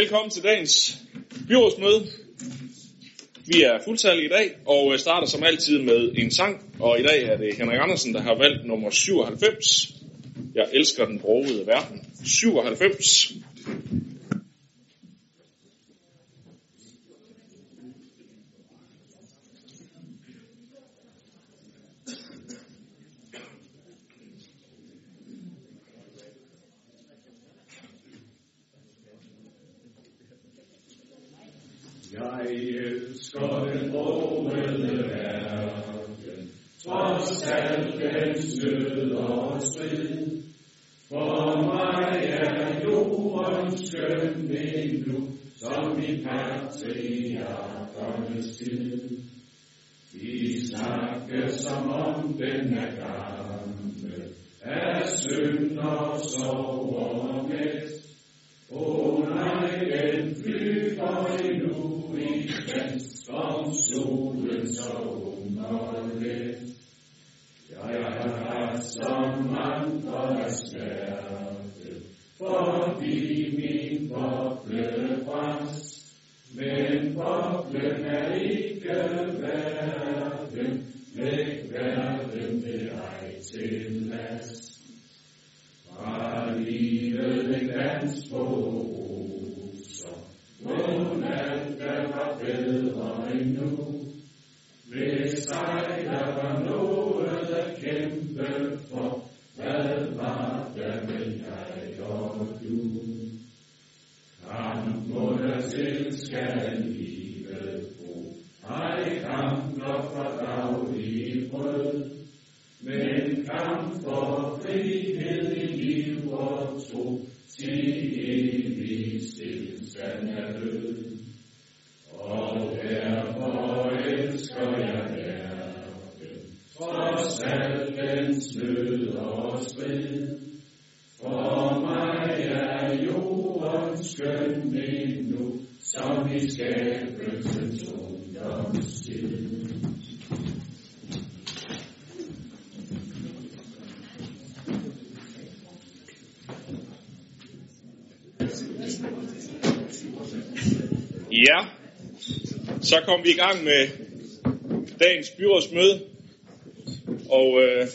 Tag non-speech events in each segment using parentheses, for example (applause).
Velkommen til dagens byrådsmøde. Vi er fuldtallige i dag og øh, starter som altid med en sang, og i dag er det Henrik Andersen, der har valgt nummer 97. Jeg elsker den brogede verden. 97. som om den er gammel, af synd og sorg og net. O nej, den flyver endnu i den som solen så under og let. Jeg har ret som andre af smerte, fordi min boble brændst. Men boblen er ikke værd. Til last. Fra livet en dans på roser, hvor alt der var bedre endnu. Hvis sig der var noget at kæmpe for, hvad var der med jeg og du? Kamp mod der selv skal livet bo, for frihed i liv og tro, til evig stillestand er død. Og derfor elsker jeg verden, trods al dens nød og strid. For mig er jorden skøn endnu, som i skabelsens ungdomstid. Ja, så kom vi i gang med dagens byrådsmøde. Og øh,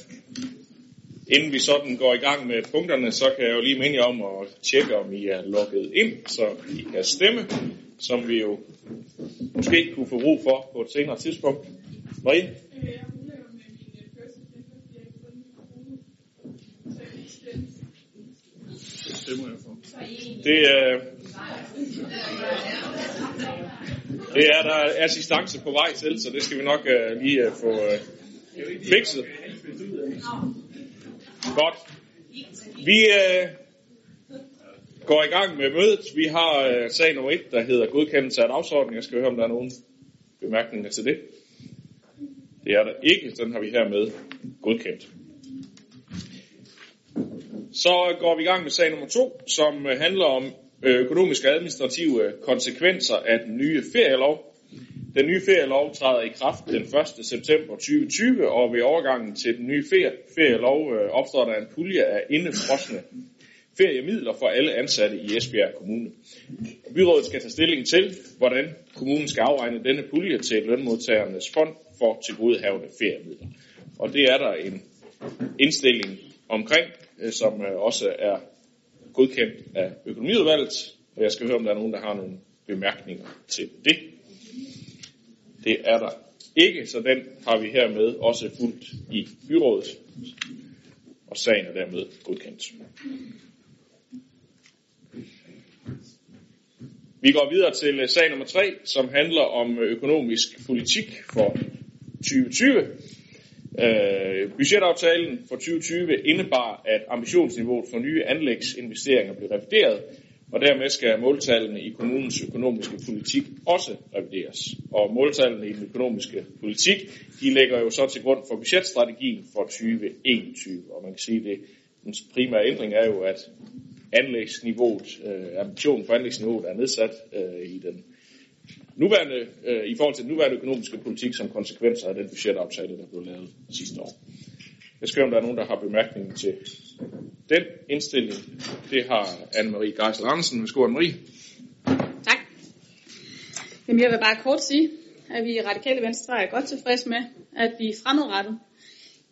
inden vi sådan går i gang med punkterne, så kan jeg jo lige minde jer om at tjekke, om I er logget ind, så I kan stemme, som vi jo måske kunne få brug for på et senere tidspunkt. Marie? Det stemmer jeg for. Det, øh, det er der assistance på vej til, så det skal vi nok øh, lige øh, få øh, fikset. Godt. Vi øh, går i gang med mødet. Vi har øh, sag nummer 1, der hedder godkendelse af dagsordenen. Jeg skal høre, om der er nogen bemærkninger til det. Det er der ikke. Den har vi hermed godkendt. Så går vi i gang med sag nummer 2, som øh, handler om økonomiske og administrative øh, konsekvenser af den nye ferielov. Den nye ferielov træder i kraft den 1. september 2020, og ved overgangen til den nye ferielov øh, opstår der en pulje af indefrosne feriemidler for alle ansatte i Esbjerg Kommune. Byrådet skal tage stilling til, hvordan kommunen skal afregne denne pulje til lønmodtagernes fond for tilgodehavende feriemidler. Og det er der en indstilling omkring, øh, som også er godkendt af økonomiudvalget, og jeg skal høre, om der er nogen, der har nogle bemærkninger til det. Det er der ikke, så den har vi hermed også fuldt i byrådet, og sagen er dermed godkendt. Vi går videre til øh, sag nummer 3, som handler om øh, økonomisk politik for 2020. Øh, budgetaftalen for 2020 indebar, at ambitionsniveauet for nye anlægsinvesteringer blev revideret, og dermed skal måltallene i kommunens økonomiske politik også revideres. Og måltallene i den økonomiske politik, de lægger jo så til grund for budgetstrategien for 2021. Og man kan sige, at den primære ændring er jo, at anlægsniveauet, øh, ambitionen for anlægsniveauet er nedsat øh, i den nuværende, øh, i forhold til den nuværende økonomiske politik som konsekvenser af den budgetaftale, der blev lavet sidste år. Jeg skal om der er nogen, der har bemærkning til den indstilling. Det har Anne-Marie Geisel Andersen. Værsgo, Anne-Marie. Tak. Jamen, jeg vil bare kort sige, at vi i Radikale Venstre er godt tilfredse med, at vi fremadrettet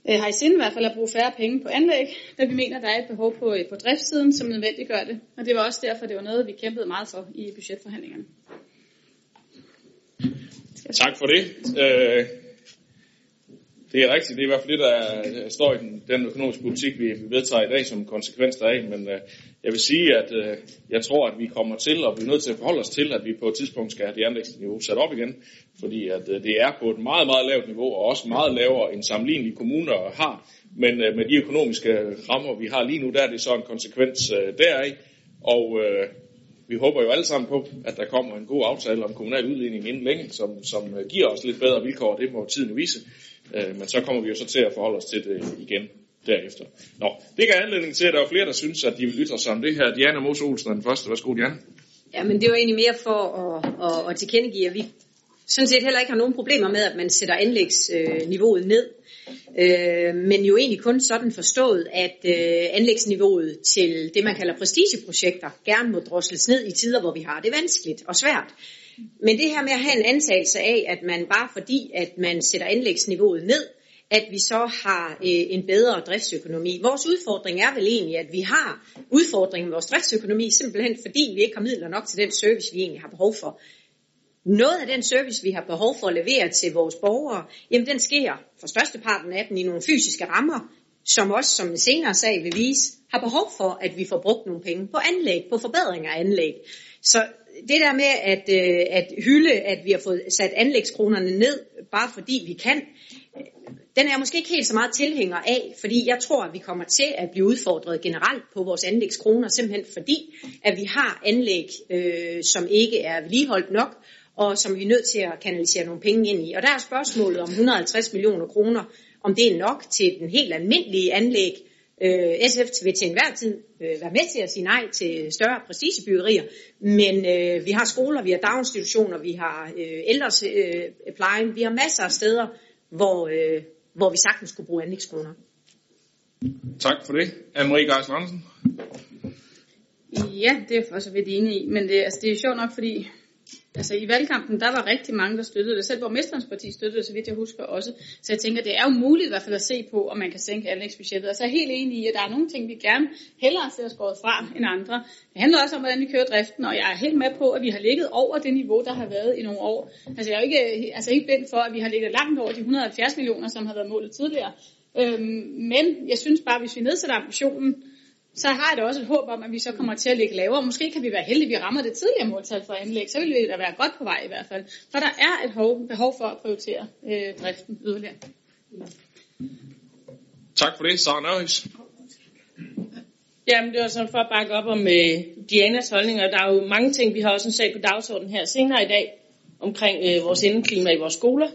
øh, har i sinde i hvert fald at bruge færre penge på anlæg, da vi mener, der er et behov på, øh, på driftssiden, som nødvendiggør det. Og det var også derfor, det var noget, vi kæmpede meget for i budgetforhandlingerne. Tak for det. Øh, det er rigtigt, det er i hvert fald det, der står i den, den økonomiske politik, vi vedtager i dag som konsekvens deraf, men øh, jeg vil sige, at øh, jeg tror, at vi kommer til, og vi er nødt til at forholde os til, at vi på et tidspunkt skal have det anlægsniveau sat op igen, fordi at øh, det er på et meget, meget lavt niveau, og også meget lavere end sammenlignelige kommuner har, men øh, med de økonomiske rammer, vi har lige nu, der er det så en konsekvens øh, deraf, og øh, vi håber jo alle sammen på, at der kommer en god aftale om kommunal udligning inden længe, som, som øh, giver os lidt bedre vilkår, det må tiden vise. Øh, men så kommer vi jo så til at forholde os til det øh, igen derefter. Nå, det gav anledning til, at der er flere, der synes, at de vil lytte sig om det her. Diana Mose Olsen er den første. Værsgo, Diana. Ja, men det var egentlig mere for at, at, at tilkendegive, at vi sådan set heller ikke har nogen problemer med, at man sætter anlægsniveauet ned. Øh, men jo egentlig kun sådan forstået, at øh, anlægsniveauet til det, man kalder prestigeprojekter, gerne må drosles ned i tider, hvor vi har det vanskeligt og svært. Men det her med at have en antagelse af, at man bare fordi, at man sætter anlægsniveauet ned, at vi så har øh, en bedre driftsøkonomi. Vores udfordring er vel egentlig, at vi har udfordringen med vores driftsøkonomi, simpelthen fordi vi ikke har midler nok til den service, vi egentlig har behov for. Noget af den service, vi har behov for at levere til vores borgere, jamen den sker for størsteparten af den i nogle fysiske rammer, som også, som en senere sag vil vise, har behov for, at vi får brugt nogle penge på anlæg, på forbedringer af anlæg. Så det der med at, øh, at hylde, at vi har fået sat anlægskronerne ned, bare fordi vi kan, den er jeg måske ikke helt så meget tilhænger af, fordi jeg tror, at vi kommer til at blive udfordret generelt på vores anlægskroner, simpelthen fordi, at vi har anlæg, øh, som ikke er vedligeholdt nok, og som vi er nødt til at kanalisere nogle penge ind i. Og der er spørgsmålet om 150 millioner kroner, om det er nok til den helt almindelige anlæg. Øh, SF vil til enhver tid øh, være med til at sige nej til større prestigebyggerier, men øh, vi har skoler, vi har daginstitutioner, vi har øh, ældreplejen, øh, vi har masser af steder, hvor, øh, hvor vi sagtens kunne bruge anlægskroner. Tak for det. Anne-Marie Geisen Andersen. Ja, det er jeg for så vidt enig i, men det, altså, det er jo sjovt nok, fordi Altså i valgkampen, der var rigtig mange, der støttede det. Selv borgmesterens parti støttede det, så vidt jeg husker også. Så jeg tænker, det er jo muligt i hvert fald at se på, om man kan sænke anlægsbudgettet. Altså, og så er jeg helt enig i, at der er nogle ting, vi gerne hellere ser skåret fra end andre. Det handler også om, hvordan vi kører driften, og jeg er helt med på, at vi har ligget over det niveau, der har været i nogle år. Altså jeg er jo ikke altså, helt blind for, at vi har ligget langt over de 170 millioner, som har været målet tidligere. Øhm, men jeg synes bare, at hvis vi nedsætter ambitionen, så har jeg da også et håb om, at vi så kommer til at ligge lavere. Måske kan vi være heldige, at vi rammer det tidligere måltal for anlæg. Så vil vi da være godt på vej i hvert fald. For der er et behov for at prioritere øh, driften yderligere. Tak for det, Sara Nørhus. Jamen, det var sådan for at bakke op om øh, Dianas holdninger. Der er jo mange ting, vi har også en sag på dagsordenen her senere i dag, omkring øh, vores indeklima i vores skoler.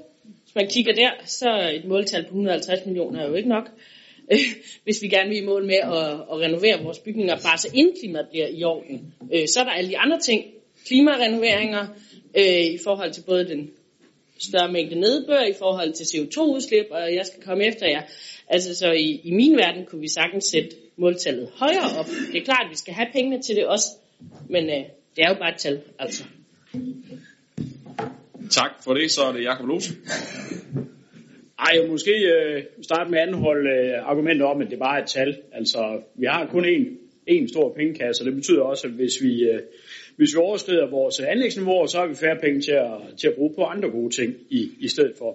Hvis man kigger der, så er et måltal på 150 millioner er jo ikke nok. Øh, hvis vi gerne vil i mål med at, at renovere vores bygninger, bare så indklimaet bliver i orden. Øh, så er der alle de andre ting, klimarenoveringer, øh, i forhold til både den større mængde nedbør, i forhold til CO2-udslip, og jeg skal komme efter jer. Altså så i, i min verden kunne vi sagtens sætte måltallet højere op. Det er klart, at vi skal have pengene til det også, men øh, det er jo bare et tal, altså. Tak for det, så er det Jakob Lose. Ej, jeg måske øh, starte med at anholde øh, argumentet om, at det bare er et tal. Altså, vi har kun én, én stor pengekasse, og det betyder også, at hvis vi, øh, hvis vi overskrider vores anlægsniveau, så har vi færre penge til at, til at bruge på andre gode ting i, i stedet for.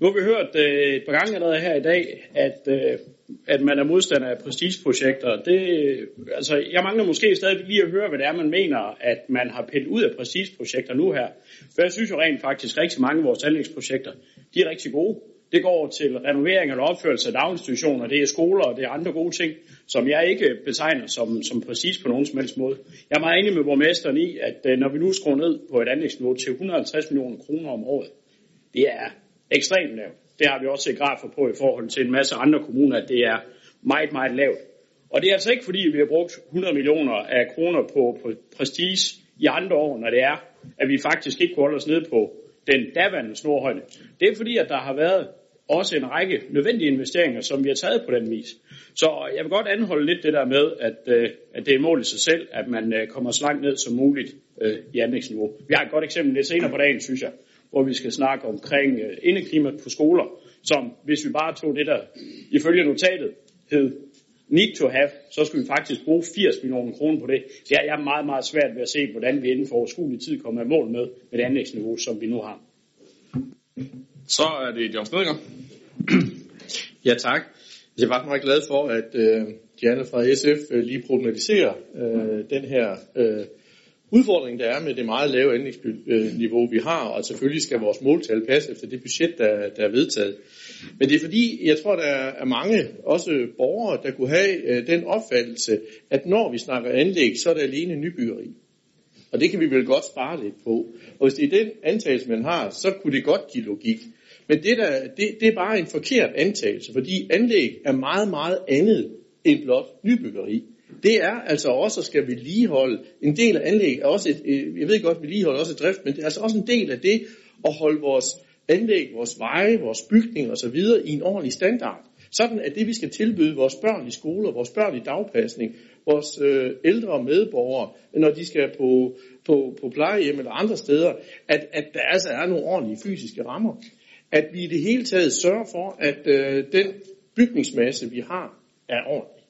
Nu har vi hørt øh, et par gange allerede her i dag, at, øh, at man er modstander af prestigeprojekter. Det, øh, altså, jeg mangler måske stadig lige at høre, hvad det er, man mener, at man har pillet ud af prestigeprojekter nu her. For jeg synes jo rent faktisk, at rigtig mange af vores anlægsprojekter, de er rigtig gode. Det går til renovering eller opførelse af daginstitutioner, det er skoler og det er andre gode ting, som jeg ikke betegner som, som præcis på nogen som helst måde. Jeg er meget enig med borgmesteren i, at øh, når vi nu skruer ned på et anlægsniveau til 150 millioner kroner om året, det er ekstremt lavt. Det har vi også set grafer på i forhold til en masse andre kommuner, at det er meget, meget lavt. Og det er altså ikke fordi, vi har brugt 100 millioner af kroner på, på prestige i andre år, når det er, at vi faktisk ikke kunne holde os ned på den daværende snorhøjde. Det er fordi, at der har været også en række nødvendige investeringer, som vi har taget på den vis. Så jeg vil godt anholde lidt det der med, at, øh, at det er mål i sig selv, at man øh, kommer så langt ned som muligt øh, i anlægsniveau. Vi har et godt eksempel lidt senere på dagen, synes jeg, hvor vi skal snakke omkring øh, indeklima på skoler, som hvis vi bare tog det der ifølge notatet hed need to have, så skulle vi faktisk bruge 80 millioner kroner på det. Det er jeg meget, meget svært ved at se, hvordan vi inden for overskuelig tid kommer i mål med, med det anlægsniveau, som vi nu har. Så er det Jørgen Snedgaard. Ja, tak. Jeg er faktisk meget glad for, at øh, Diana fra SF øh, lige problematiserer øh, den her øh, udfordring, der er med det meget lave anlægsniveau, vi har, og selvfølgelig skal vores måltal passe efter det budget, der, der er vedtaget. Men det er fordi, jeg tror, der er mange, også borgere, der kunne have øh, den opfattelse, at når vi snakker anlæg, så er det alene nybyggeri. Og det kan vi vel godt spare lidt på. Og hvis det er den antagelse, man har, så kunne det godt give logik. Men det, der, det, det er bare en forkert antagelse, fordi anlæg er meget, meget andet end blot nybyggeri. Det er altså også at skal vedligeholde. En del af anlæg er også et, øh, jeg ved godt, vedligeholde også et drift, men det er altså også en del af det at holde vores anlæg, vores veje, vores bygninger osv. i en ordentlig standard. Sådan at det, vi skal tilbyde vores børn i skoler, vores børn i dagpasning, vores øh, ældre medborgere, når de skal på, på, på plejehjem eller andre steder, at, at der altså er nogle ordentlige fysiske rammer. At vi i det hele taget sørger for, at øh, den bygningsmasse, vi har, er ordentlig.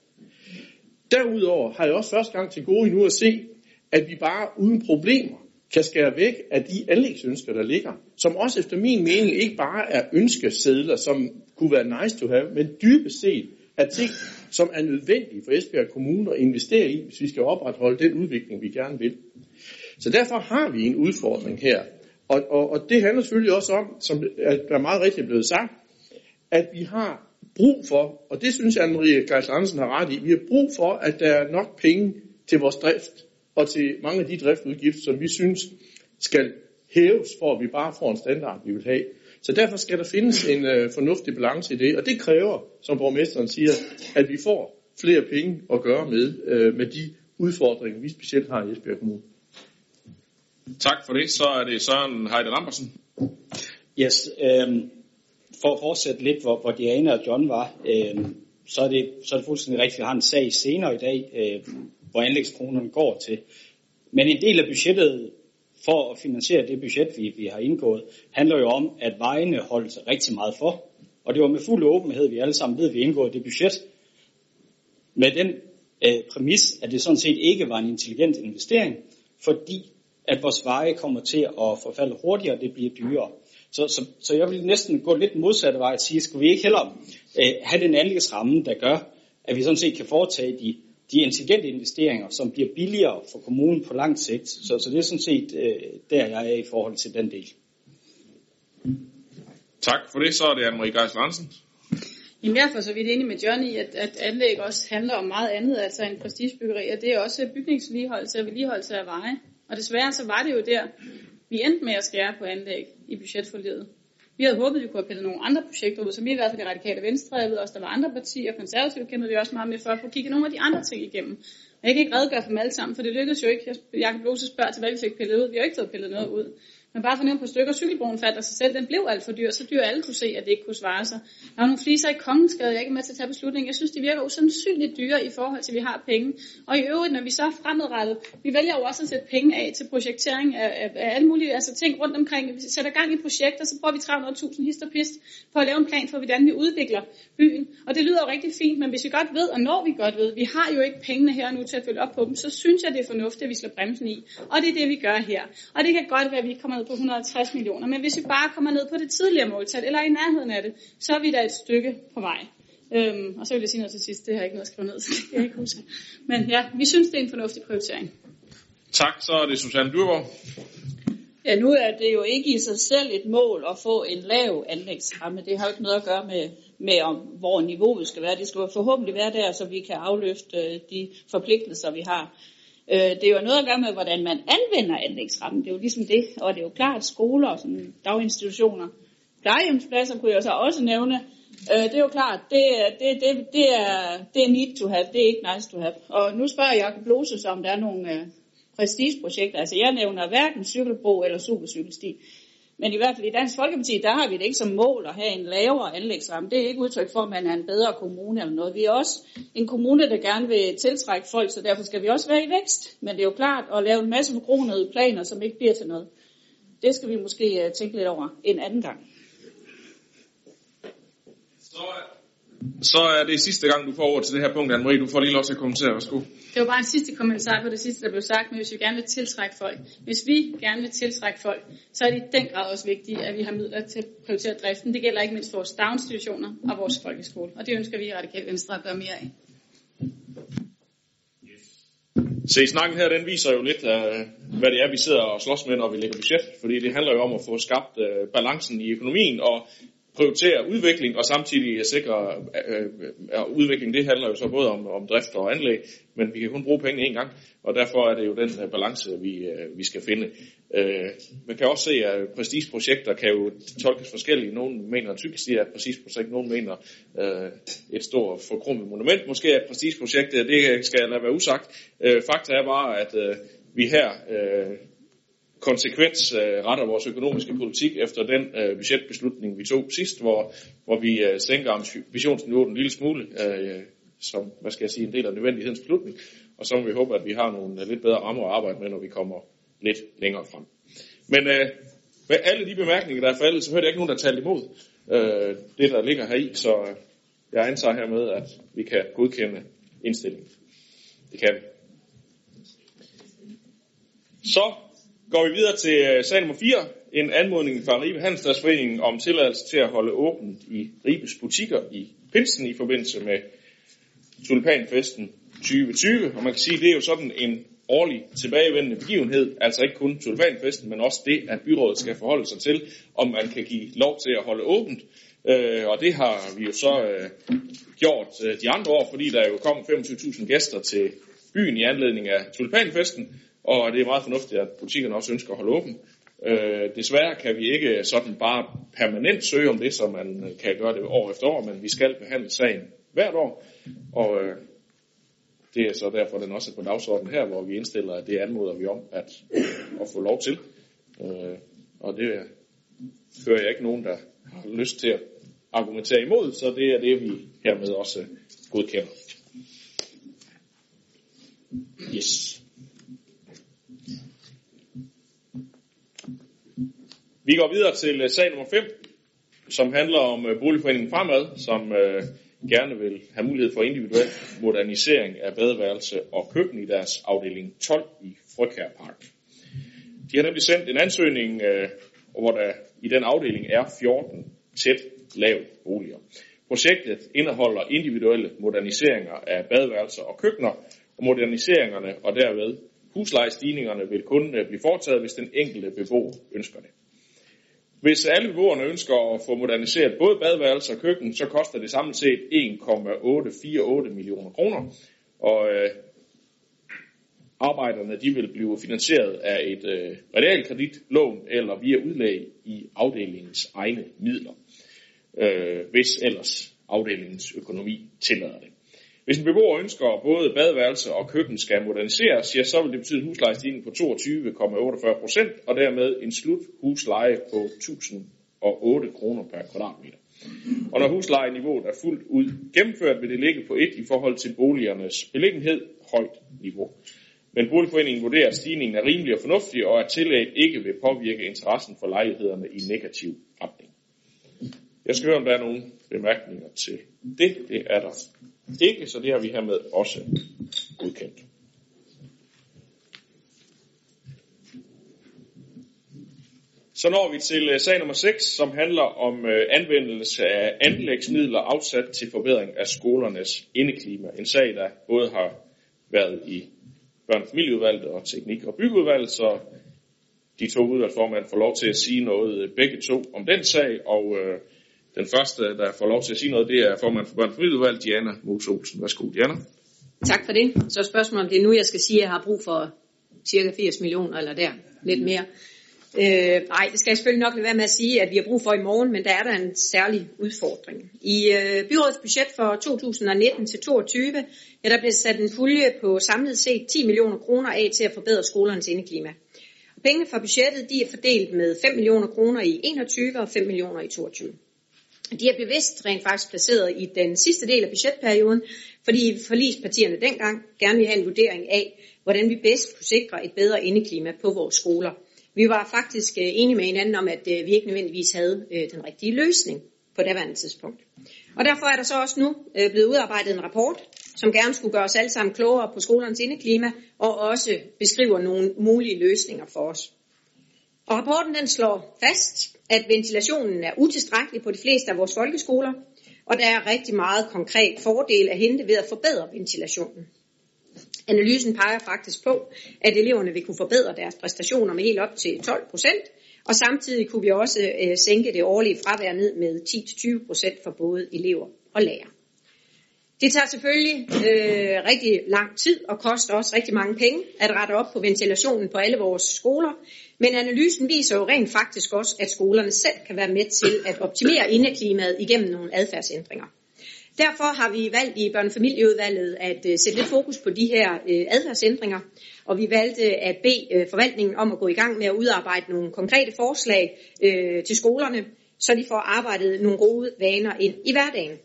Derudover har jeg også første gang til gode nu at se, at vi bare uden problemer kan skære væk af de anlægsønsker, der ligger, som også efter min mening ikke bare er ønskesedler, som kunne være nice to have, men dybest set er ting, som er nødvendige for Esbjerg Kommune at investere i, hvis vi skal opretholde den udvikling, vi gerne vil. Så derfor har vi en udfordring her. Og, og, og det handler selvfølgelig også om, som der er meget rigtigt blevet sagt, at vi har brug for, og det synes jeg, Anne-Marie Geis Andersen har ret i, vi har brug for, at der er nok penge til vores drift og til mange af de driftudgifter, som vi synes skal hæves, for at vi bare får en standard, vi vil have. Så derfor skal der findes en øh, fornuftig balance i det, og det kræver, som borgmesteren siger, at vi får flere penge at gøre med, øh, med de udfordringer, vi specielt har i Esbjerg Kommune. Tak for det. Så er det Søren Heide Rampersen. Yes, øh, for at fortsætte lidt, hvor, hvor Diana og John var, øh, så, er det, så er det fuldstændig rigtigt, at vi har en sag senere i dag, øh, hvor anlægskronerne går til. Men en del af budgettet for at finansiere det budget, vi, vi har indgået, handler jo om, at vejene holdt rigtig meget for. Og det var med fuld åbenhed, vi alle sammen ved, at vi indgået det budget. Med den øh, præmis, at det sådan set ikke var en intelligent investering, fordi at vores veje kommer til at forfalde hurtigere, og det bliver dyrere. Så, så, så jeg vil næsten gå lidt modsatte vej og sige, skal vi ikke hellere øh, have den anlægsramme, der gør, at vi sådan set kan foretage de, de intelligente investeringer, som bliver billigere for kommunen på lang sigt. Så, så det er sådan set øh, der, jeg er i forhold til den del. Tak for det. Så er det Anne-Marie Geis Larsen. Jamen, jeg er for så vidt enig med John i, at, at anlæg også handler om meget andet, altså en prestigebyggeri, og det er også bygningsvedligeholdelse og vedligeholdelse af veje. Og desværre så var det jo der, vi endte med at skære på anlæg i budgetforledet. Vi havde håbet, at vi kunne have pillet nogle andre projekter ud, som i hvert fald det radikale venstre, jeg ved også, der var andre partier, konservative kæmpede vi også meget med for at få kigget nogle af de andre ting igennem. Og jeg kan ikke redegøre for dem alle sammen, for det lykkedes jo ikke. Jeg kan blose spørge til, hvad vi fik pillet ud. Vi har ikke fået pillet noget ud. Men bare for at på stykker, cykelbroen faldt af sig selv, den blev alt for dyr, så dyr alle kunne se, at det ikke kunne svare sig. Der var nogle fliser i Kongensgade, jeg er ikke med til at tage beslutningen. Jeg synes, de virker usandsynligt dyre i forhold til, at vi har penge. Og i øvrigt, når vi så er fremadrettet, vi vælger jo også at sætte penge af til projektering af, af, af alle mulige altså ting rundt omkring. Vi sætter gang i projekter, så bruger vi 300.000 hist og pist for at lave en plan for, hvordan vi udvikler byen. Og det lyder jo rigtig fint, men hvis vi godt ved, og når vi godt ved, vi har jo ikke pengene her nu til at følge op på dem, så synes jeg, det er fornuftigt, at vi slår bremsen i. Og det er det, vi gør her. Og det kan godt være, at vi kommer på 150 millioner, men hvis vi bare kommer ned på det tidligere måltal, eller i nærheden af det, så er vi da et stykke på vej. Øhm, og så vil jeg sige noget til sidst, det har jeg ikke noget at skrive ned, (laughs) så det kan jeg ikke huske. Men ja, vi synes, det er en fornuftig prioritering. Tak, så er det Susanne Dyrborg. Ja, nu er det jo ikke i sig selv et mål at få en lav anlægsramme. Det har jo ikke noget at gøre med, med om, hvor niveauet skal være. Det skal forhåbentlig være der, så vi kan afløfte øh, de forpligtelser, vi har. Øh, det er jo noget at gøre med, hvordan man anvender anlægsrammen. Det er jo ligesom det. Og det er jo klart, skoler og sådan daginstitutioner, plejehjemspladser kunne jeg så også nævne. Øh, det er jo klart, det, det, det, det, er, det er need to have, det er ikke nice to have. Og nu spørger Jacob Bloses, om der er nogle øh, prestigeprojekter. Altså jeg nævner hverken cykelbro eller supercykelsti. Men i hvert fald i Dansk Folkeparti, der har vi det ikke som mål at have en lavere anlægsramme. Det er ikke udtryk for, at man er en bedre kommune eller noget. Vi er også en kommune, der gerne vil tiltrække folk, så derfor skal vi også være i vækst. Men det er jo klart at lave en masse forkronede planer, som ikke bliver til noget. Det skal vi måske øh, tænke lidt over en anden gang. Så, så er det sidste gang, du får over til det her punkt, Anne-Marie. Du får lige lov til at kommentere. Værsgo. Det var bare en sidste kommentar på det sidste, der blev sagt, men hvis vi gerne vil tiltrække folk, hvis vi gerne vil tiltrække folk, så er det i den grad også vigtigt, at vi har midler til at prioritere driften. Det gælder ikke mindst vores daginstitutioner og vores folkeskole, og det ønsker vi i Radikale Venstre at gøre mere af. Se, snakken her, den viser jo lidt, uh, hvad det er, vi sidder og slås med, når vi lægger budget. Fordi det handler jo om at få skabt uh, balancen i økonomien, og prioritere udvikling og samtidig sikre øh, øh, øh, udvikling. Det handler jo så både om, om drift og anlæg, men vi kan kun bruge penge en gang, og derfor er det jo den øh, balance, vi, øh, vi skal finde. Øh, man kan også se, at prestigeprojekter kan jo tolkes forskelligt. Nogle mener, typisk er et prestigeprojekt, nogle mener øh, et stort forkrummet monument. Måske er et prestigeprojekt, det skal jeg lade være usagt. Øh, fakta er bare, at øh, vi her Øh, konsekvens øh, retter vores økonomiske politik efter den øh, budgetbeslutning, vi tog sidst, hvor, hvor vi øh, sænker ambitionsniveauet en lille smule, øh, som hvad skal jeg sige, en del af nødvendighedens beslutning, og så må vi håbe, at vi har nogle øh, lidt bedre rammer at arbejde med, når vi kommer lidt længere frem. Men øh, med alle de bemærkninger, der er faldet, så hørte jeg ikke nogen, der talte imod øh, det, der ligger her i, så øh, jeg antager hermed, at vi kan godkende indstillingen. Det kan vi. Så går vi videre til øh, sag nummer 4, en anmodning fra Ribe Handelsdagsforeningen om tilladelse til at holde åbent i Ribes butikker i Pinsen i forbindelse med Tulipanfesten 2020. Og man kan sige, at det er jo sådan en årlig tilbagevendende begivenhed, altså ikke kun Tulipanfesten, men også det, at byrådet skal forholde sig til, om man kan give lov til at holde åbent. Øh, og det har vi jo så øh, gjort øh, de andre år, fordi der jo kom 25.000 gæster til byen i anledning af Tulipanfesten. Og det er meget fornuftigt, at butikkerne også ønsker at holde åben. Øh, desværre kan vi ikke sådan bare permanent søge om det, så man øh, kan gøre det år efter år, men vi skal behandle sagen hvert år. Og øh, det er så derfor, den også er på dagsordenen her, hvor vi indstiller, at det anmoder vi om at, øh, at få lov til. Øh, og det hører jeg ikke nogen, der har lyst til at argumentere imod, så det er det, vi hermed også godkender. Yes. Vi går videre til øh, sag nummer 5, som handler om øh, boligforeningen Fremad, som øh, gerne vil have mulighed for individuel modernisering af badeværelse og køkken i deres afdeling 12 i Frøkærpark. De har nemlig sendt en ansøgning, øh, hvor der i den afdeling er 14 tæt lav boliger. Projektet indeholder individuelle moderniseringer af badeværelser og køkkener, og moderniseringerne og derved huslejestigningerne vil kun øh, blive foretaget, hvis den enkelte beboer ønsker det. Hvis alle beboerne ønsker at få moderniseret både badeværelse og køkken, så koster det samlet set 1,848 millioner kroner. Og øh, arbejderne de vil blive finansieret af et øh, realkreditlån eller via udlæg i afdelingens egne midler, øh, hvis ellers afdelingens økonomi tillader det. Hvis en beboer ønsker både badeværelse og køkken skal moderniseres, ja, så vil det betyde en huslejestigning på 22,48 procent, og dermed en slut husleje på 1008 kroner per kvadratmeter. Og når huslejeniveauet er fuldt ud gennemført, vil det ligge på et i forhold til boligernes beliggenhed højt niveau. Men boligforeningen vurderer, at stigningen er rimelig og fornuftig, og at tillæg ikke vil påvirke interessen for lejlighederne i negativ retning. Jeg skal høre, om der er nogle bemærkninger til det. Det er der ikke, så det har vi hermed også godkendt. Så når vi til øh, sag nummer 6, som handler om øh, anvendelse af anlægsmidler afsat til forbedring af skolernes indeklima. En sag, der både har været i børn- og familieudvalget og teknik- og byggeudvalget, så de to udvalgsformand får lov til at sige noget øh, begge to om den sag, og øh, den første, der får lov til at sige noget, det er formand for børn- Diana Mose Olsen. Værsgo, Diana. Tak for det. Så spørgsmålet om det er nu, jeg skal sige, at jeg har brug for cirka 80 millioner, eller der, lidt mere. Øh, nej, det skal jeg selvfølgelig nok lade være med at sige, at vi har brug for i morgen, men der er der en særlig udfordring. I øh, byrådets budget for 2019 til 2022, ja, der blev sat en pulje på samlet set 10 millioner kroner af til at forbedre skolernes indeklima. Pengene fra budgettet de er fordelt med 5 millioner kroner i 21 og 5 millioner i 22. De er bevidst rent faktisk placeret i den sidste del af budgetperioden, fordi forlispartierne dengang gerne ville have en vurdering af, hvordan vi bedst kunne sikre et bedre indeklima på vores skoler. Vi var faktisk øh, enige med hinanden om, at øh, vi ikke nødvendigvis havde øh, den rigtige løsning på daværende tidspunkt. Og derfor er der så også nu blevet udarbejdet en rapport, som gerne skulle gøre os alle sammen klogere på skolernes indeklima, og også beskriver nogle mulige løsninger for os. Og rapporten den slår fast, at ventilationen er utilstrækkelig på de fleste af vores folkeskoler, og der er rigtig meget konkret fordel at hente ved at forbedre ventilationen. Analysen peger faktisk på, at eleverne vil kunne forbedre deres præstationer med helt op til 12 procent, og samtidig kunne vi også øh, sænke det årlige fravær ned med 10-20 procent for både elever og lærere. Det tager selvfølgelig øh, rigtig lang tid og koster også rigtig mange penge at rette op på ventilationen på alle vores skoler, men analysen viser jo rent faktisk også, at skolerne selv kan være med til at optimere indeklimaet igennem nogle adfærdsændringer. Derfor har vi valgt i børnefamilieudvalget at øh, sætte lidt fokus på de her øh, adfærdsændringer, og vi valgte at bede øh, forvaltningen om at gå i gang med at udarbejde nogle konkrete forslag øh, til skolerne, så de får arbejdet nogle gode vaner ind i hverdagen.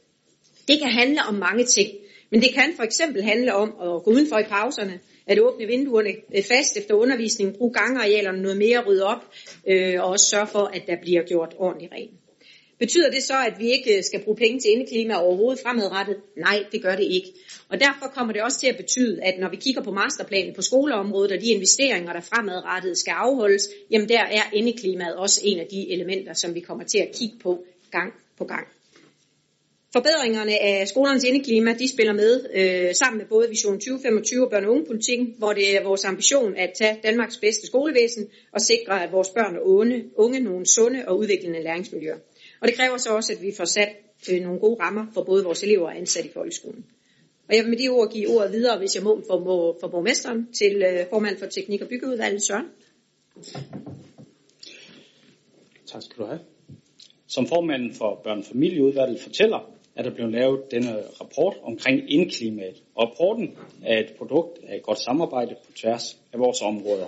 Det kan handle om mange ting, men det kan for eksempel handle om at gå udenfor i pauserne, at åbne vinduerne fast efter undervisningen, bruge gangarealerne noget mere, rydde op, øh, og også sørge for, at der bliver gjort ordentligt rent. Betyder det så, at vi ikke skal bruge penge til indeklima overhovedet fremadrettet? Nej, det gør det ikke. Og derfor kommer det også til at betyde, at når vi kigger på masterplanen på skoleområdet og de investeringer, der fremadrettet skal afholdes, jamen der er indeklimaet også en af de elementer, som vi kommer til at kigge på gang på gang. Forbedringerne af skolernes indeklima, de spiller med øh, sammen med både Vision 2025 og børne- og ungepolitikken, hvor det er vores ambition at tage Danmarks bedste skolevæsen og sikre, at vores børn og unge, unge nogle sunde og udviklende læringsmiljøer. Og det kræver så også, at vi får sat øh, nogle gode rammer for både vores elever og ansatte i folkeskolen. Og jeg vil med de ord give ordet videre, hvis jeg må, for, for borgmesteren til øh, formand for Teknik- og Byggeudvalget, Søren. Tak skal du have. Som formanden for børnefamilieudvalget og familieudvalget fortæller, er der blevet lavet denne rapport omkring indklimaet. Og rapporten er et produkt af et godt samarbejde på tværs af vores områder.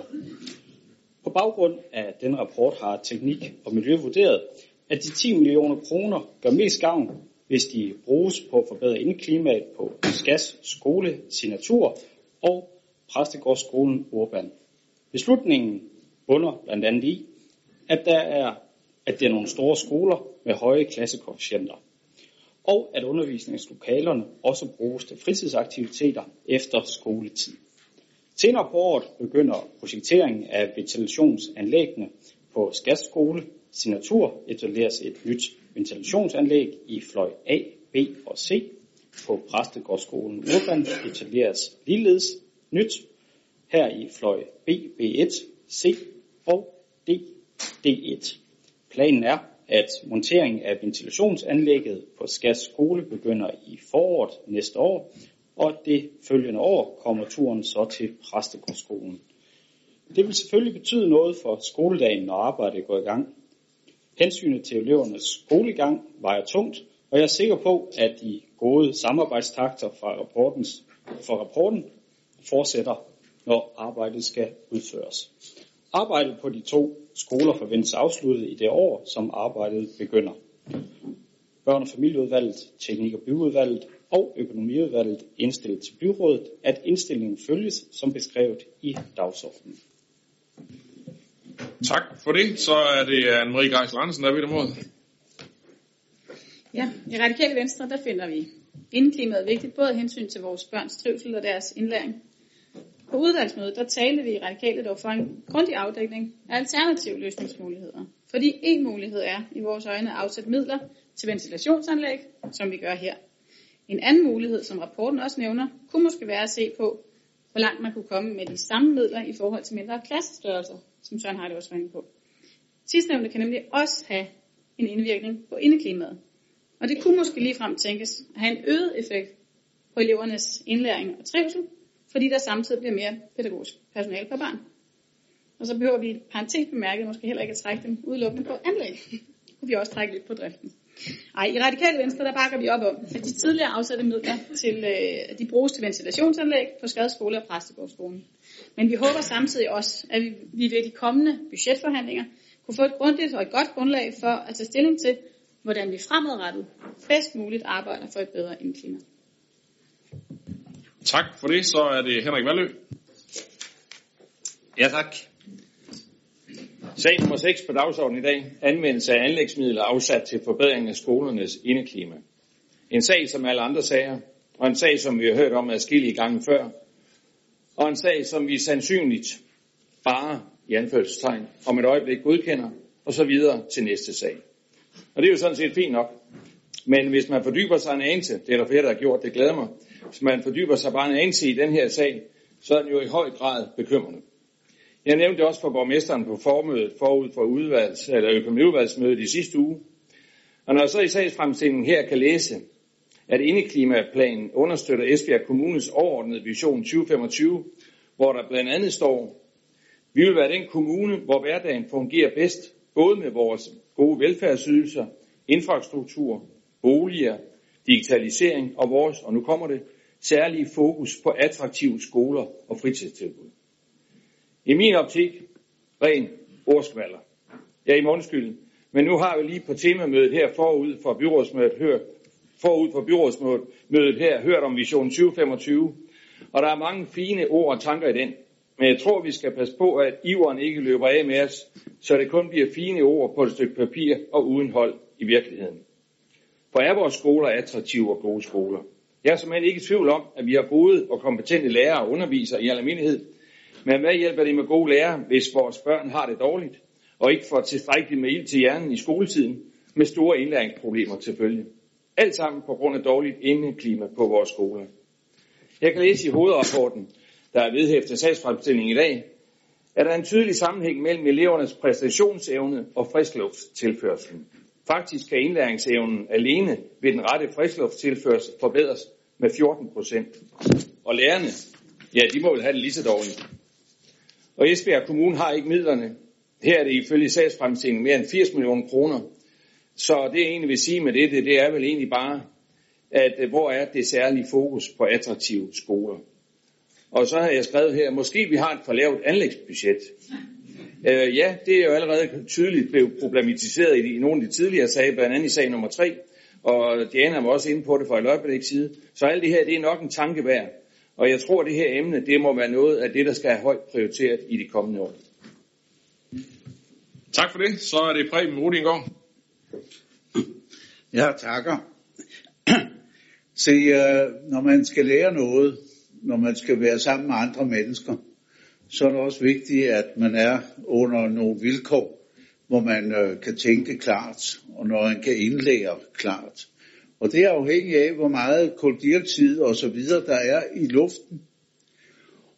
På baggrund af denne rapport har Teknik og Miljø vurderet, at de 10 millioner kroner gør mest gavn, hvis de bruges på at forbedre indklimaet på SKAS skole, signatur og Præstegårdsskolen Urban. Beslutningen bunder blandt andet i, at der er, at det er nogle store skoler med høje klassekoefficienter og at undervisningslokalerne også bruges til fritidsaktiviteter efter skoletid. Senere på året begynder projekteringen af ventilationsanlæggene på Skatskole Signatur etableres et nyt ventilationsanlæg i fløj A, B og C. På Præstegårdsskolen Urban etableres ligeledes nyt her i fløj B, B1, C og D, D1. Planen er, at montering af ventilationsanlægget på Skas skole begynder i foråret næste år, og det følgende år kommer turen så til Præstegårdsskolen. Det vil selvfølgelig betyde noget for skoledagen, når arbejdet går i gang. Hensynet til elevernes skolegang vejer tungt, og jeg er sikker på, at de gode samarbejdstakter fra, rapportens, fra rapporten fortsætter, når arbejdet skal udføres. Arbejdet på de to skoler forventes afsluttet i det år, som arbejdet begynder. Børn- og familieudvalget, teknik- og byudvalget og økonomiudvalget indstillet til byrådet, at indstillingen følges som beskrevet i dagsordenen. Tak for det. Så er det Anne-Marie Geisler Andersen, der er ved mod. Ja, i Radikale Venstre, der finder vi indklimaet vigtigt, både hensyn til vores børns trivsel og deres indlæring, på udvalgsmødet, der talte vi i radikale dog for en grundig afdækning af alternative løsningsmuligheder. Fordi en mulighed er i vores øjne at afsætte midler til ventilationsanlæg, som vi gør her. En anden mulighed, som rapporten også nævner, kunne måske være at se på, hvor langt man kunne komme med de samme midler i forhold til mindre klassestørrelser, som Søren har det også været på. Sidstnævnte kan nemlig også have en indvirkning på indeklimaet. Og det kunne måske ligefrem tænkes at have en øget effekt på elevernes indlæring og trivsel, fordi der samtidig bliver mere pædagogisk personale per barn. Og så behøver vi parentes bemærket måske heller ikke at trække dem udelukkende på anlæg. kunne (laughs) vi også trække lidt på driften. Ej, i Radikale Venstre, der bakker vi op om, at de tidligere afsatte midler til, øh, de bruges til ventilationsanlæg på skadeskole og Præstegårdsskolen. Men vi håber samtidig også, at vi, vi ved de kommende budgetforhandlinger kunne få et grundigt og et godt grundlag for at tage stilling til, hvordan vi fremadrettet bedst muligt arbejder for et bedre indklima. Tak for det. Så er det Henrik Valø. Ja, tak. Sag nummer 6 på dagsordenen i dag. Anvendelse af anlægsmidler afsat til forbedring af skolernes indeklima. En sag som alle andre sager, og en sag, som vi har hørt om adskillige gange før, og en sag, som vi sandsynligt bare i anførselstegn om et øjeblik godkender, og så videre til næste sag. Og det er jo sådan set fint nok. Men hvis man fordyber sig en anelse, det er der flere, der har gjort, det glæder mig, hvis man fordyber sig bare en anelse i den her sag, så er den jo i høj grad bekymrende. Jeg nævnte det også for borgmesteren på formødet forud for udvalgs, eller økonomiudvalgsmødet i sidste uge. Og når jeg så i sagsfremstillingen her kan læse, at indeklimaplanen understøtter Esbjerg Kommunes overordnede vision 2025, hvor der blandt andet står, vi vil være den kommune, hvor hverdagen fungerer bedst, både med vores gode velfærdsydelser, infrastruktur, boliger, digitalisering og vores, og nu kommer det, særlige fokus på attraktive skoler og fritidstilbud. I min optik, ren ordskvaller. Ja, i undskyld. Men nu har vi lige på temamødet her forud for byrådsmødet hørt, forud for byrådsmødet her hørt om Vision 2025, og der er mange fine ord og tanker i den. Men jeg tror, vi skal passe på, at iveren ikke løber af med os, så det kun bliver fine ord på et stykke papir og uden hold i virkeligheden. For er vores skoler attraktive og gode skoler? Jeg er simpelthen ikke i tvivl om, at vi har gode og kompetente lærere og undervisere i almindelighed, men hvad hjælper det med gode lærere, hvis vores børn har det dårligt, og ikke får tilstrækkeligt med ild til hjernen i skoletiden, med store indlæringsproblemer til følge? Alt sammen på grund af dårligt indeklima på vores skoler. Jeg kan læse i hovedrapporten, der er vedhæftet sagsfremstillingen i dag, at der er en tydelig sammenhæng mellem elevernes præstationsevne og friskluftstilførselen. Faktisk kan indlæringsevnen alene ved den rette friskluftstilførsel forbedres med 14 procent. Og lærerne, ja, de må vel have det lige så dårligt. Og Esbjerg Kommune har ikke midlerne. Her er det ifølge sagsfremstillingen mere end 80 millioner kroner. Så det jeg egentlig vil sige med det, det, det er vel egentlig bare, at øh, hvor er det særlige fokus på attraktive skoler. Og så har jeg skrevet her, måske vi har et for lavt anlægsbudget. Øh, ja, det er jo allerede tydeligt blevet problematiseret i, i nogle af de tidligere sager, blandt andet i sag nummer 3, og Diana var også inde på det fra et øjeblik side. Så alt det her, det er nok en tanke værd. Og jeg tror, at det her emne, det må være noget af det, der skal have højt prioriteret i de kommende år. Tak for det. Så er det Preben Rudingård. Ja, takker. Se, øh, når man skal lære noget, når man skal være sammen med andre mennesker, så er det også vigtigt, at man er under nogle vilkår, hvor man øh, kan tænke klart, og når man kan indlære klart. Og det er afhængigt af, hvor meget koldioxid og så videre der er i luften.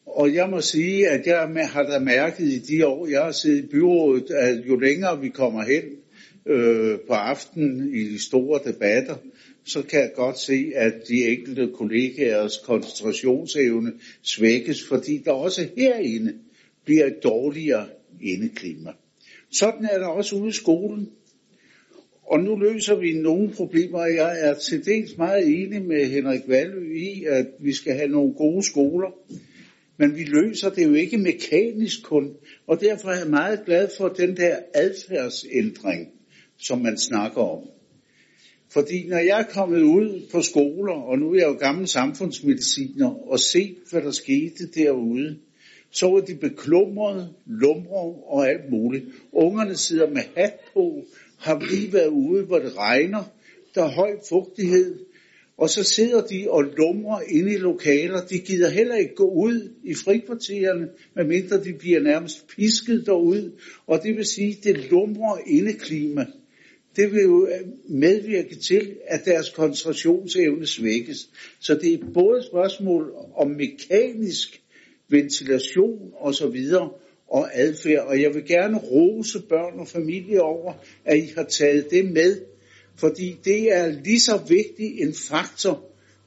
Og jeg må sige, at jeg har da mærket i de år, jeg har siddet i byrådet, at jo længere vi kommer hen øh, på aftenen i de store debatter, så kan jeg godt se, at de enkelte kollegaers koncentrationsevne svækkes, fordi der også herinde bliver et dårligere indeklima. Sådan er der også ude i skolen. Og nu løser vi nogle problemer, og jeg er til dels meget enig med Henrik Valø i, at vi skal have nogle gode skoler. Men vi løser det jo ikke mekanisk kun, og derfor er jeg meget glad for den der adfærdsændring, som man snakker om. Fordi når jeg er kommet ud på skoler, og nu er jeg jo gammel samfundsmediciner, og set, hvad der skete derude, så var de beklumrede, lumre og alt muligt. Ungerne sidder med hat på, har lige været ude, hvor det regner, der er høj fugtighed, og så sidder de og lumrer inde i lokaler. De gider heller ikke gå ud i frikvartererne, medmindre de bliver nærmest pisket derud. Og det vil sige, at det lumrer indeklima. Det vil jo øh, medvirke til, at deres koncentrationsevne svækkes. Så det er både et spørgsmål om mekanisk ventilation osv., og adfærd. Og jeg vil gerne rose børn og familie over, at I har taget det med, fordi det er lige så vigtig en faktor,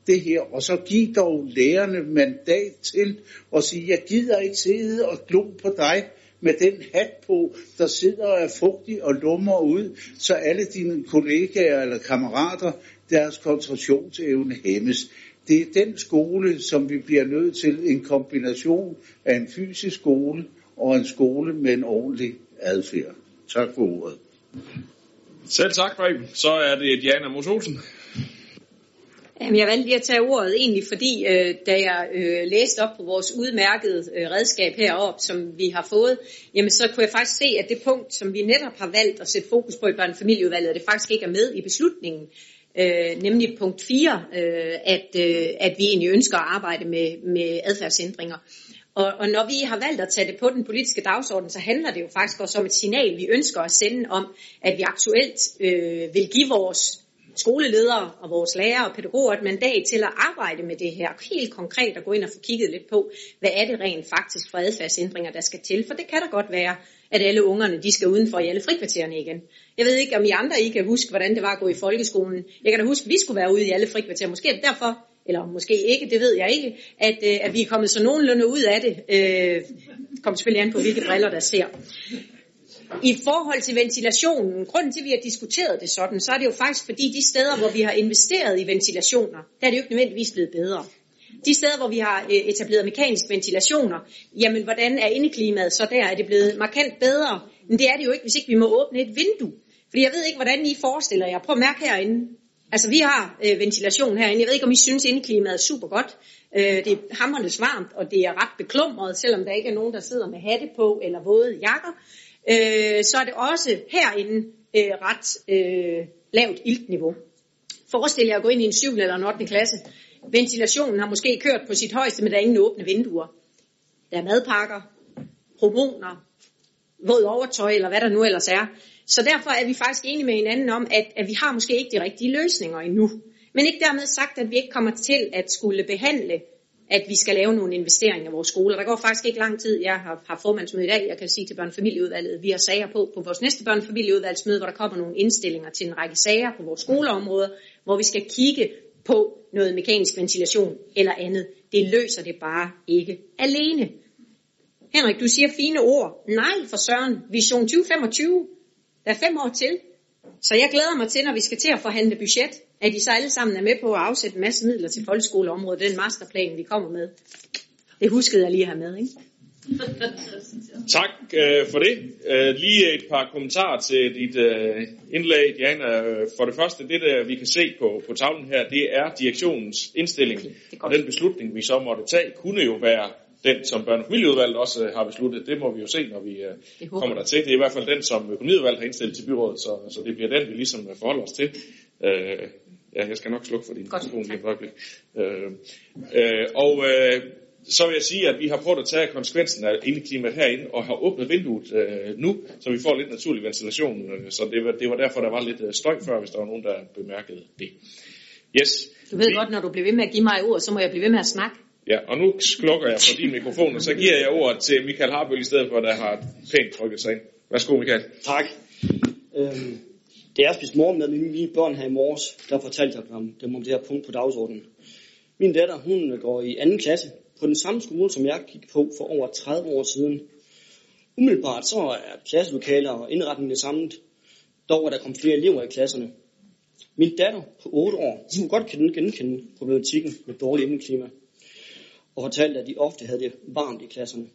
det her. Og så giv dog lærerne mandat til at sige, jeg gider ikke sidde og glo på dig, med den hat på, der sidder og er fugtig og lummer ud, så alle dine kollegaer eller kammerater, deres koncentrationsevne hæmmes. Det er den skole, som vi bliver nødt til, en kombination af en fysisk skole og en skole med en ordentlig adfærd. Tak for ordet. Selv tak, Preben. Så er det Diana Mos Olsen. Jamen, jeg valgte lige at tage ordet egentlig, fordi øh, da jeg øh, læste op på vores udmærkede øh, redskab heroppe, som vi har fået, jamen så kunne jeg faktisk se, at det punkt, som vi netop har valgt at sætte fokus på i børnefamilieudvalget, det faktisk ikke er med i beslutningen, øh, nemlig punkt 4, øh, at, øh, at vi egentlig ønsker at arbejde med, med adfærdsændringer. Og, og når vi har valgt at tage det på den politiske dagsorden, så handler det jo faktisk også om et signal, vi ønsker at sende om, at vi aktuelt øh, vil give vores skoleledere og vores lærere og pædagoger et mandat til at arbejde med det her. Helt konkret at gå ind og få kigget lidt på, hvad er det rent faktisk for adfærdsændringer, der skal til. For det kan der godt være, at alle ungerne de skal udenfor i alle frikvartererne igen. Jeg ved ikke, om I andre I kan huske, hvordan det var at gå i folkeskolen. Jeg kan da huske, at vi skulle være ude i alle frikvarterer. Måske er det derfor, eller måske ikke, det ved jeg ikke, at, øh, at vi er kommet så nogenlunde ud af det. Øh, kom selvfølgelig an på, hvilke briller der ser. I forhold til ventilationen, grunden til, at vi har diskuteret det sådan, så er det jo faktisk fordi de steder, hvor vi har investeret i ventilationer, der er det jo ikke nødvendigvis blevet bedre. De steder, hvor vi har øh, etableret mekanisk ventilationer, jamen hvordan er indeklimaet så der? Er det blevet markant bedre? Men det er det jo ikke, hvis ikke vi må åbne et vindue. Fordi jeg ved ikke, hvordan I forestiller jer. Prøv at mærke herinde. Altså vi har øh, ventilation herinde. Jeg ved ikke, om I synes, indeklimaet er super godt. Øh, det er hammerende varmt, og det er ret beklumret, selvom der ikke er nogen, der sidder med hatte på eller våde jakker øh, så er det også herinde øh, ret øh, lavt iltniveau. Forestil jer at gå ind i en 7. eller en 8. klasse. Ventilationen har måske kørt på sit højeste, men der er ingen åbne vinduer. Der er madpakker, hormoner, våd overtøj, eller hvad der nu ellers er. Så derfor er vi faktisk enige med hinanden om, at, at vi har måske ikke de rigtige løsninger endnu. Men ikke dermed sagt, at vi ikke kommer til at skulle behandle at vi skal lave nogle investeringer i vores skoler. Der går faktisk ikke lang tid. Jeg har, har formandsmøde i dag. Jeg kan sige til børnefamilieudvalget, vi har sager på på vores næste børnefamilieudvalgsmøde, hvor der kommer nogle indstillinger til en række sager på vores skoleområder, hvor vi skal kigge på noget mekanisk ventilation eller andet. Det løser det bare ikke alene. Henrik, du siger fine ord. Nej, for Søren. Vision 2025. Der er fem år til. Så jeg glæder mig til, når vi skal til at forhandle budget, at I så alle sammen er med på at afsætte en masse midler til folkeskoleområdet, den masterplan, vi kommer med. Det huskede jeg lige her med, ikke? (laughs) Tak øh, for det. Øh, lige et par kommentarer til dit øh, indlæg, Diana. For det første, det der vi kan se på, på tavlen her, det er direktionens indstilling. Og den beslutning, vi så måtte tage, kunne jo være den, som børne- og familieudvalget også øh, har besluttet. Det må vi jo se, når vi øh, kommer der til. Det er i hvert fald den, som økonomiudvalget har indstillet til byrådet, så, så det bliver den, vi ligesom øh, forholder os til. Øh, ja, jeg skal nok slukke for din mikrofon lige et øjeblik. Øh, øh, og øh, så vil jeg sige, at vi har prøvet at tage konsekvensen af indeklimaet herinde, og har åbnet vinduet øh, nu, så vi får lidt naturlig ventilation. Øh, så det var, det var derfor, der var lidt støj før, hvis der var nogen, der bemærkede det. Yes. Du ved vi... godt, når du bliver ved med at give mig ord, så må jeg blive ved med at snakke. Ja, og nu slukker jeg for din mikrofon, og så giver jeg ordet til Michael Harbøl i stedet for, der har pænt trykket sig ind. Værsgo, Michael. Tak. Øhm, det er spist morgen med mine børn her i morges, der fortalte jeg dem, dem om det her punkt på dagsordenen. Min datter, hun går i anden klasse på den samme skole, som jeg gik på for over 30 år siden. Umiddelbart så er klasselokaler og indretningen det samme, dog er der kommet flere elever i klasserne. Min datter på 8 år, hun kunne kan genkende problematikken med dårlig indeklima og fortalte, at de ofte havde det varmt i klasserne.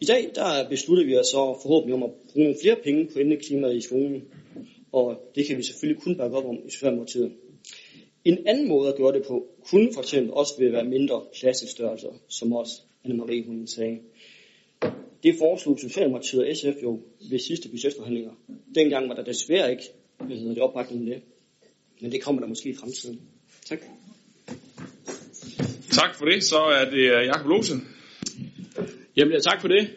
I dag der beslutter vi os så forhåbentlig om at bruge nogle flere penge på indeklimaet i skolen, og det kan vi selvfølgelig kun bakke op om i Socialdemokratiet. En anden måde at gøre det på, kunne for eksempel også vil være mindre klassestørrelser, som også Anne-Marie hun sagde. Det foreslog Socialdemokratiet og SF jo ved sidste budgetforhandlinger. Dengang var der desværre ikke hvad hedder det, opbakning med det. Men det kommer der måske i fremtiden. Tak. Tak for det. Så er det øh, Jakob Lose. Jamen, tak for det.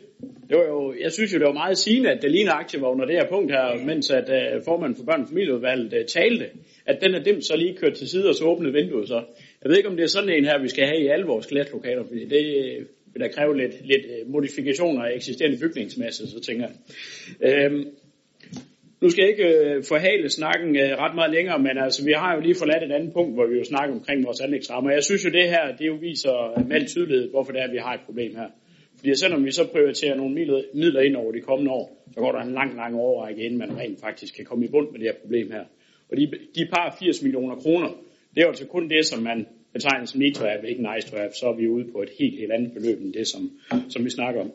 Det var jo, jeg synes jo, det var meget sigende, at det lige aktie var under det her punkt her, mens at uh, formanden for børn- og familieudvalget uh, talte, at den er dem så lige kørt til side og så åbnet vinduet så. Jeg ved ikke, om det er sådan en her, vi skal have i alle vores klasselokaler, fordi det øh, vil da kræve lidt, lidt modifikationer af eksisterende bygningsmasse, så tænker jeg. Øhm, nu skal jeg ikke øh, forhale snakken øh, ret meget længere, men altså, vi har jo lige forladt et andet punkt, hvor vi jo snakker omkring vores anlægsrammer. Jeg synes jo, det her, det jo viser med al tydelighed, hvorfor det er, at vi har et problem her. Fordi selvom vi så prioriterer nogle midler, ind over de kommende år, så går der en lang, lang overrække, inden man rent faktisk kan komme i bund med det her problem her. Og de, de par 80 millioner kroner, det er jo altså kun det, som man betegner som need to have, ikke nice to have, så er vi ude på et helt, helt andet beløb end det, som, som vi snakker om.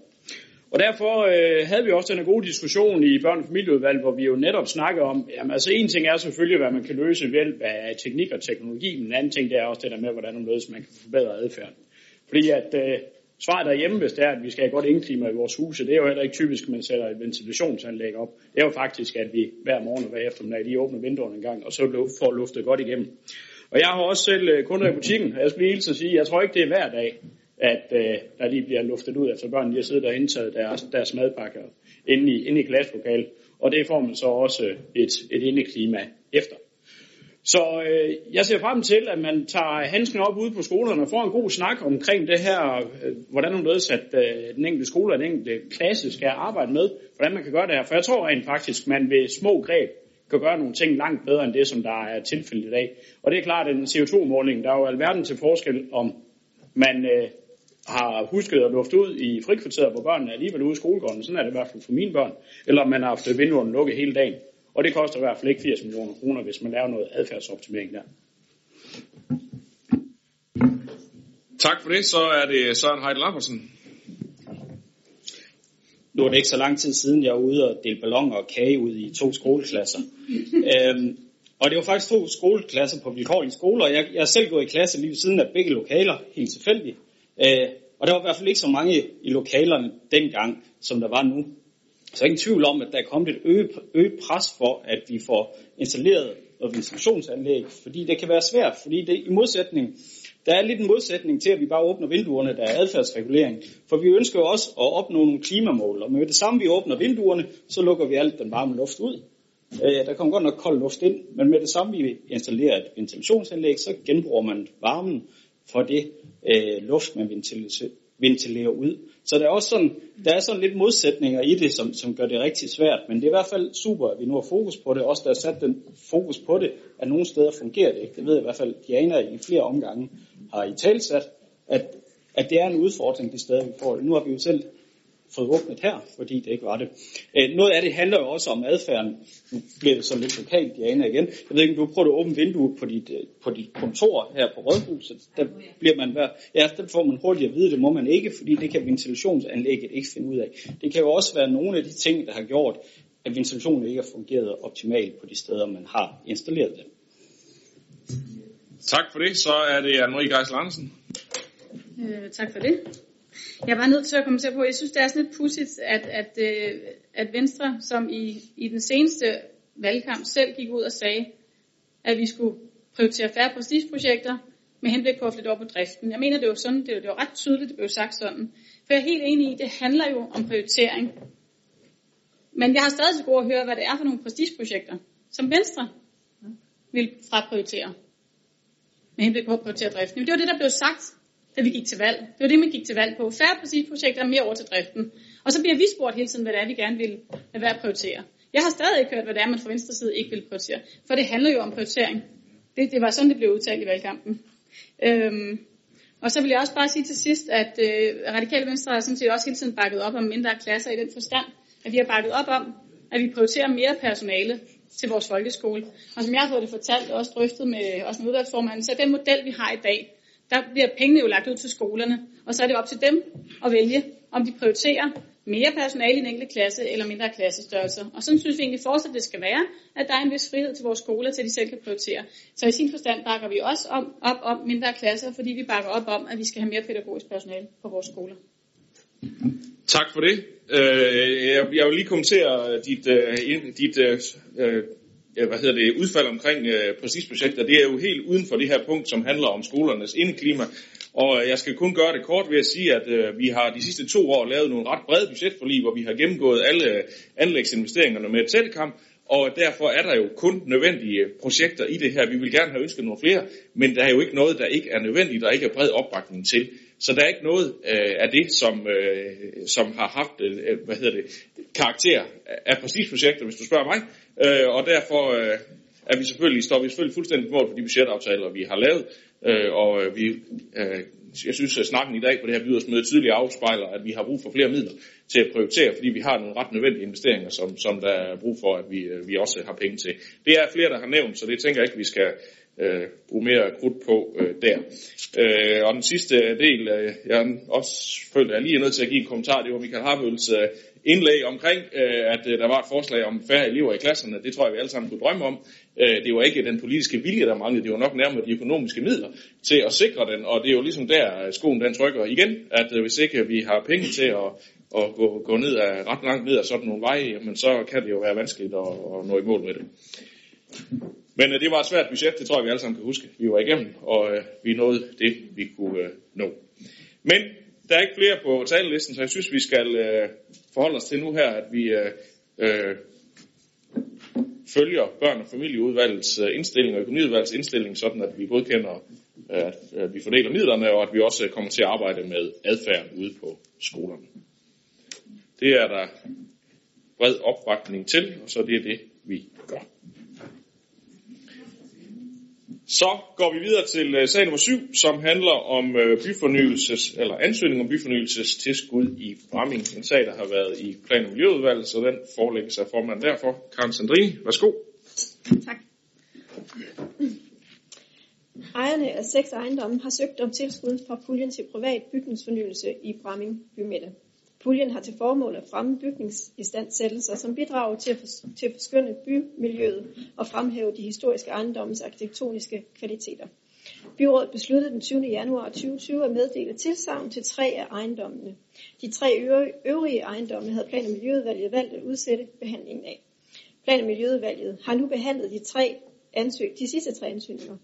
Og derfor øh, havde vi også den gode diskussion i børn- og familieudvalget, hvor vi jo netop snakker om, jamen altså en ting er selvfølgelig, hvad man kan løse ved hjælp af teknik og teknologi, men en anden ting det er også det der med, hvordan man man kan forbedre adfærden. Fordi at øh, svaret derhjemme, hvis det er, at vi skal have godt indklima i vores huse, det er jo heller ikke typisk, at man sætter et ventilationsanlæg op. Det er jo faktisk, at vi hver morgen og hver eftermiddag lige åbner vinduerne en gang, og så får luftet godt igennem. Og jeg har også selv øh, kunder i butikken, og jeg skulle lige sige, jeg tror ikke, det er hver dag, at øh, der lige bliver luftet ud, efter børnene de har siddet og indtaget deres, deres madpakker inde i, inde i klasselokalet. Og det får man så også øh, et, et indeklima efter. Så øh, jeg ser frem til, at man tager handsken op ude på skolerne og får en god snak omkring det her, øh, hvordan man ved, at øh, den enkelte skole og den enkelte klasse skal arbejde med, hvordan man kan gøre det her. For jeg tror rent faktisk, man ved små greb kan gøre nogle ting langt bedre end det, som der er tilfældet i dag. Og det er klart, at en CO2-måling, der er jo alverden til forskel, om man øh, har husket at lufte ud i frikvarteret, hvor børnene er alligevel ude i skolegården, sådan er det i hvert fald for mine børn, eller om man har haft vinduerne lukket hele dagen. Og det koster i hvert fald ikke 80 millioner kroner, hvis man laver noget adfærdsoptimering der. Tak for det. Så er det Søren Heidel Lambersen. Nu er det ikke så lang tid siden, jeg var ude og dele ballonger og kage ud i to skoleklasser. øhm, og det var faktisk to skoleklasser på vilkårlige skoler. Jeg, jeg er selv gået i klasse lige siden af begge lokaler, helt tilfældigt. Øh, og der var i hvert fald ikke så mange i lokalerne dengang, som der var nu. Så er ingen tvivl om, at der er kommet et øget, øget pres for, at vi får installeret noget ventilationsanlæg, fordi det kan være svært, fordi det i modsætning, der er lidt en modsætning til, at vi bare åbner vinduerne, der er adfærdsregulering. For vi ønsker jo også at opnå nogle klimamål, og med det samme vi åbner vinduerne, så lukker vi alt den varme luft ud. Øh, der kommer godt nok kold luft ind, men med det samme vi installerer et ventilationsanlæg, så genbruger man varmen for det øh, luft, man ventilere ud. Så der er også sådan, der er sådan lidt modsætninger i det, som, som gør det rigtig svært. Men det er i hvert fald super, at vi nu har fokus på det. Også der er sat den fokus på det, at nogle steder fungerer det ikke. Det ved jeg i hvert fald, Diana i flere omgange har i talsat, at, at det er en udfordring de steder, vi får det. Nu har vi jo selv fået åbnet her, fordi det ikke var det. Øh, noget af det handler jo også om adfærden. Nu bliver det så lidt lokalt, Diana, igen. Jeg ved ikke, om du prøver at åbne vinduet på dit, øh, på dit kontor her på Rådhuset. Der bliver man hver, ja, der får man hurtigt at vide, det må man ikke, fordi det kan ventilationsanlægget ikke finde ud af. Det kan jo også være nogle af de ting, der har gjort, at ventilationen ikke har fungeret optimalt på de steder, man har installeret det. Tak for det. Så er det Anne-Marie Geisel Andersen. Øh, tak for det. Jeg var nødt til at kommentere på, jeg synes, det er sådan lidt pudsigt, at, at, øh, at Venstre, som i, i den seneste valgkamp selv gik ud og sagde, at vi skulle prioritere færre prestigeprojekter med henblik på at flytte op på driften. Jeg mener, det var sådan, det var, det var ret tydeligt, det blev sagt sådan. For jeg er helt enig i, det handler jo om prioritering. Men jeg har stadig til gode at høre, hvad det er for nogle prestigeprojekter, som Venstre vil fraprioritere med henblik på at prioritere driften. Det var det, der blev sagt da vi gik til valg. Det var det, man gik til valg på. Færre præcisprojekter og mere over til driften. Og så bliver vi spurgt hele tiden, hvad det er, vi gerne vil lade være at prioritere. Jeg har stadig ikke hørt, hvad det er, man fra venstre side ikke vil prioritere. For det handler jo om prioritering. Det, det var sådan, det blev udtalt i valgkampen. Øhm, og så vil jeg også bare sige til sidst, at øh, Radikale Venstre har sådan set også hele tiden bakket op om mindre klasser i den forstand, at vi har bakket op om, at vi prioriterer mere personale til vores folkeskole. Og som jeg har fået det fortalt og også drøftet med, også med udvalgsformanden, så den model, vi har i dag, der bliver pengene jo lagt ud til skolerne, og så er det op til dem at vælge, om de prioriterer mere personale i en enkelt klasse eller mindre klassestørrelser. Og sådan synes vi egentlig fortsat, det skal være, at der er en vis frihed til vores skoler, til at de selv kan prioritere. Så i sin forstand bakker vi også om, op om mindre klasser, fordi vi bakker op om, at vi skal have mere pædagogisk personale på vores skoler. Tak for det. Øh, jeg vil lige kommentere dit, øh, dit øh, Øh, hvad hedder det, udfald omkring øh, præcisprojekter, det er jo helt uden for det her punkt, som handler om skolernes indeklima. Og øh, jeg skal kun gøre det kort ved at sige, at øh, vi har de sidste to år lavet nogle ret brede budgetforlig, hvor vi har gennemgået alle øh, anlægsinvesteringerne med et tættekamp, og derfor er der jo kun nødvendige projekter i det her. Vi vil gerne have ønsket nogle flere, men der er jo ikke noget, der ikke er nødvendigt, der ikke er bred opbakning til. Så der er ikke noget øh, af det, som, øh, som har haft øh, hvad hedder det, karakter af præcisprojekter, hvis du spørger mig. Øh, og derfor øh, at vi selvfølgelig står vi selvfølgelig fuldstændig på mål for de budgetaftaler, vi har lavet, øh, og øh, vi, øh, jeg synes, at snakken i dag på det her byrådsmøde tydeligt afspejler, at vi har brug for flere midler til at prioritere, fordi vi har nogle ret nødvendige investeringer, som, som der er brug for, at vi, øh, vi også har penge til. Det er flere, der har nævnt, så det tænker jeg ikke, vi skal øh, bruge mere krudt på øh, der. Øh, og den sidste del, øh, jeg også følte, jeg lige er nødt til at give en kommentar, det var Michael Harvøls øh, indlæg omkring, øh, at øh, der var et forslag om færre elever i klasserne. Det tror jeg, vi alle sammen kunne drømme om. Øh, det var ikke den politiske vilje, der manglede. Det var nok nærmere de økonomiske midler til at sikre den. Og det er jo ligesom der, øh, skoen den trykker igen, at øh, hvis ikke vi har penge til at, og gå, gå ned af, ret langt ned af sådan nogle veje, men så kan det jo være vanskeligt at, at nå i mål med det. Men øh, det var et svært budget, det tror jeg, vi alle sammen kan huske. Vi var igennem, og øh, vi nåede det, vi kunne øh, nå. Men der er ikke flere på talelisten, så jeg synes, vi skal øh, forholde os til nu her, at vi øh, øh, følger børn- og familieudvalgets øh, indstilling og økonomiudvalgets indstilling, sådan at vi godkender, øh, at øh, vi fordeler midlerne, og at vi også kommer til at arbejde med adfærden ude på skolerne. Det er der bred opbakning til, og så det er det, vi gør. Så går vi videre til øh, sag nummer 7, som handler om øh, byfornyelses, eller ansøgning om byfornyelses tilskud i Bramming. En sag, der har været i plan- og miljøudvalget, så den forelægges af formanden derfor. Karen Sandrini, værsgo. Tak. Ejerne af seks ejendomme har søgt om tilskud fra puljen til privat bygningsfornyelse i Bramming Bymidte. Puljen har til formål at fremme bygningsistandsættelser, som bidrager til at, for, til at forskynde bymiljøet og fremhæve de historiske ejendommes arkitektoniske kvaliteter. Byrådet besluttede den 20. januar 2020 at meddele tilsavn til tre af ejendommene. De tre øvrige ejendomme havde Plan- og Miljøudvalget valgt at udsætte behandlingen af. Plan- og Miljøudvalget har nu behandlet de, tre ansøg, de sidste tre ansøgninger.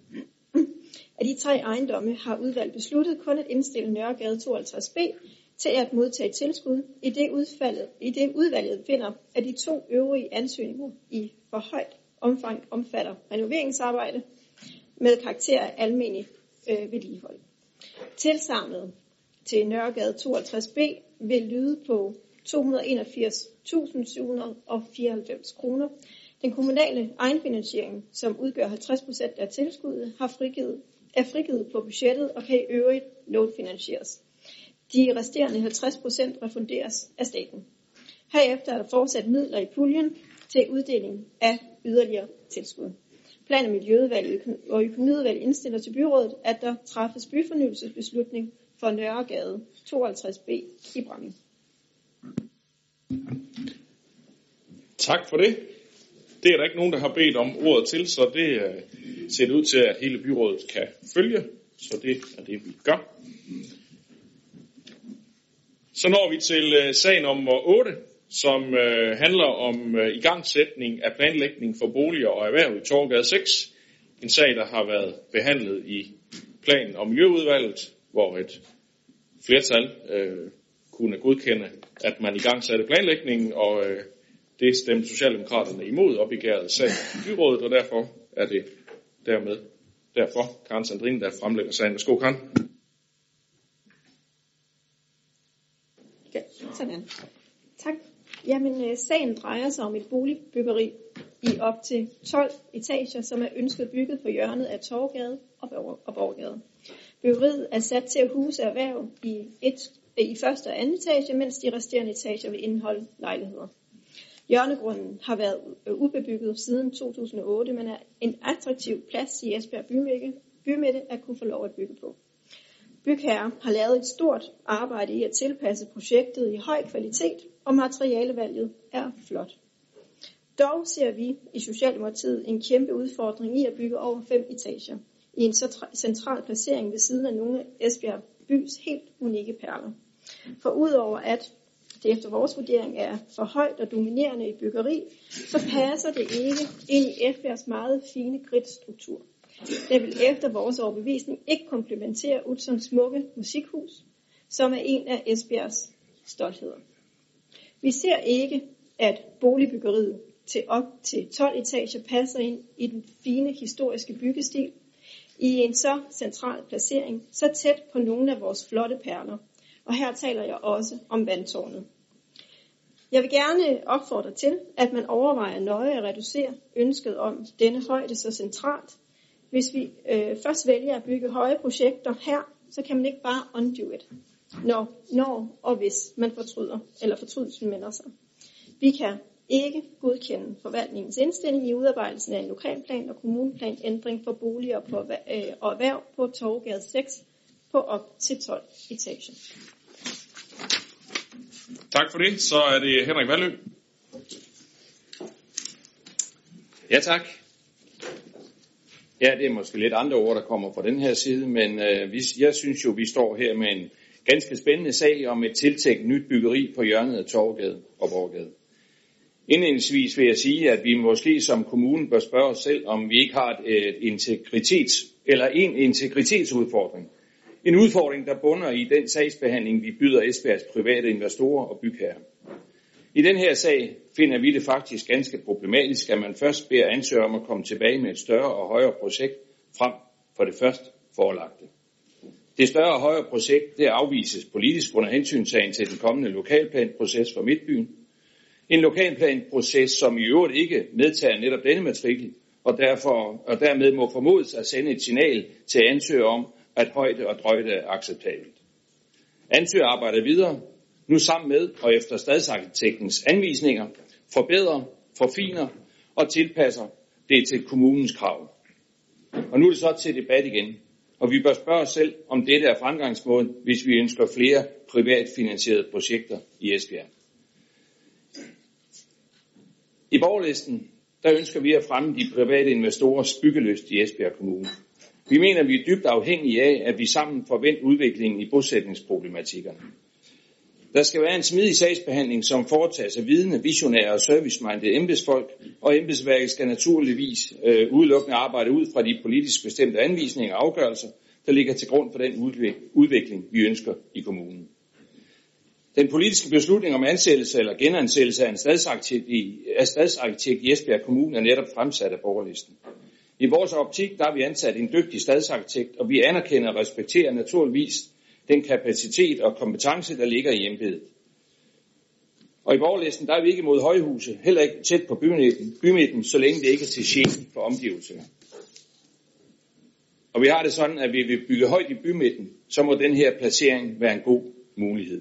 Af de tre ejendomme har udvalget besluttet kun at indstille Nørregade 52B til at modtage tilskud, i det, udfaldet, i det udvalget finder, at de to øvrige ansøgninger i for højt omfang omfatter renoveringsarbejde med karakter af almindelig øh, vedligehold. Tilsamlet til Nørregade 52B vil lyde på 281.794 kroner. Den kommunale egenfinansiering, som udgør 50% af tilskuddet, har frigivet, er frigivet på budgettet og kan i øvrigt lånfinansieres. De resterende 50 procent refunderes af staten. Herefter er der fortsat midler i puljen til uddeling af yderligere tilskud. Plan- og Miljøudvalget og Økonomiudvalget indstiller til byrådet, at der træffes byfornyelsesbeslutning for Nørregade 52B i Bramming. Tak for det. Det er der ikke nogen, der har bedt om ordet til, så det øh, ser det ud til, at hele byrådet kan følge. Så det er det, vi gør. Så når vi til øh, sag nummer 8, som øh, handler om øh, igangsætning af planlægning for boliger og erhverv i Torgade 6. En sag, der har været behandlet i plan- og miljøudvalget, hvor et flertal øh, kunne godkende, at man igangsatte planlægningen, og øh, det stemte Socialdemokraterne imod og begærede sagen i byrådet, og derfor er det dermed derfor Karen Sandrine, der fremlægger sagen. Værsgo, Karen. Ja, sådan. Tak. Jamen, øh, sagen drejer sig om et boligbyggeri i op til 12 etager, som er ønsket bygget på hjørnet af Torgade og Borgade. Byggeriet er sat til at huse erhverv i, et, øh, i første og anden etage, mens de resterende etager vil indeholde lejligheder. Hjørnegrunden har været øh, ubebygget siden 2008, men er en attraktiv plads i Esbjerg bymidte, bymidte at kunne få lov at bygge på. Bygherre har lavet et stort arbejde i at tilpasse projektet i høj kvalitet, og materialevalget er flot. Dog ser vi i Socialdemokratiet en kæmpe udfordring i at bygge over fem etager i en så central placering ved siden af nogle af Esbjerg bys helt unikke perler. For udover at det efter vores vurdering er for højt og dominerende i byggeri, så passer det ikke ind i Esbjergs meget fine gridstruktur. Det vil efter vores overbevisning ikke komplementere Utzons smukke musikhus, som er en af Esbjergs stoltheder. Vi ser ikke, at boligbyggeriet til op til 12 etager passer ind i den fine historiske byggestil i en så central placering, så tæt på nogle af vores flotte perler. Og her taler jeg også om vandtårnet. Jeg vil gerne opfordre til, at man overvejer nøje at reducere ønsket om denne højde så centralt. Hvis vi øh, først vælger at bygge høje projekter her, så kan man ikke bare undo it, når, når og hvis man fortryder, eller fortrydelsen melder sig. Vi kan ikke godkende forvaltningens indstilling i udarbejdelsen af en lokalplan og kommuneplan ændring for boliger på, øh, og erhverv på Torgade 6 på op til 12 etager. Tak for det. Så er det Henrik Valø. Ja, tak. Ja, det er måske lidt andre ord, der kommer fra den her side, men øh, vi, jeg synes jo, vi står her med en ganske spændende sag om et tiltænkt nyt byggeri på hjørnet af Torgade og Borgade. Indledningsvis vil jeg sige, at vi måske som kommune bør spørge os selv, om vi ikke har et, et integritets, eller en integritetsudfordring. En udfordring, der bunder i den sagsbehandling, vi byder Esbjergs private investorer og bygherrer. I den her sag finder vi det faktisk ganske problematisk, at man først beder ansøger om at komme tilbage med et større og højere projekt frem for det først forelagte. Det større og højere projekt det afvises politisk under hensyntagen til den kommende lokalplanproces for Midtbyen. En lokalplanproces, som i øvrigt ikke medtager netop denne matrikel, og, derfor, og dermed må formodes at sende et signal til ansøger om, at højde og drøjde er acceptabelt. Ansøger arbejder videre, nu sammen med og efter stadsarkitektens anvisninger, forbedrer, forfiner og tilpasser det til kommunens krav. Og nu er det så til debat igen, og vi bør spørge os selv, om dette er fremgangsmåden, hvis vi ønsker flere privatfinansierede projekter i Esbjerg. I borgerlisten der ønsker vi at fremme de private investorers byggelyst i Esbjerg Kommune. Vi mener, vi er dybt afhængige af, at vi sammen får vendt udviklingen i bosætningsproblematikkerne. Der skal være en smidig sagsbehandling, som foretages af vidende, visionære og servicemindede embedsfolk, og embedsværket skal naturligvis øh, udelukkende arbejde ud fra de politisk bestemte anvisninger og afgørelser, der ligger til grund for den udvikling, vi ønsker i kommunen. Den politiske beslutning om ansættelse eller genansættelse af en stadsarkitekt i, af stadsarkitekt i Esbjerg Kommune er netop fremsat af borgerlisten. I vores optik der har vi ansat en dygtig stadsarkitekt, og vi anerkender og respekterer naturligvis den kapacitet og kompetence, der ligger i embedet. Og i borgerlisten der er vi ikke mod højhuse, heller ikke tæt på bymidten, bymidten så længe det ikke er til tjene for omgivelserne. Og vi har det sådan, at vi vil bygge højt i bymidten, så må den her placering være en god mulighed.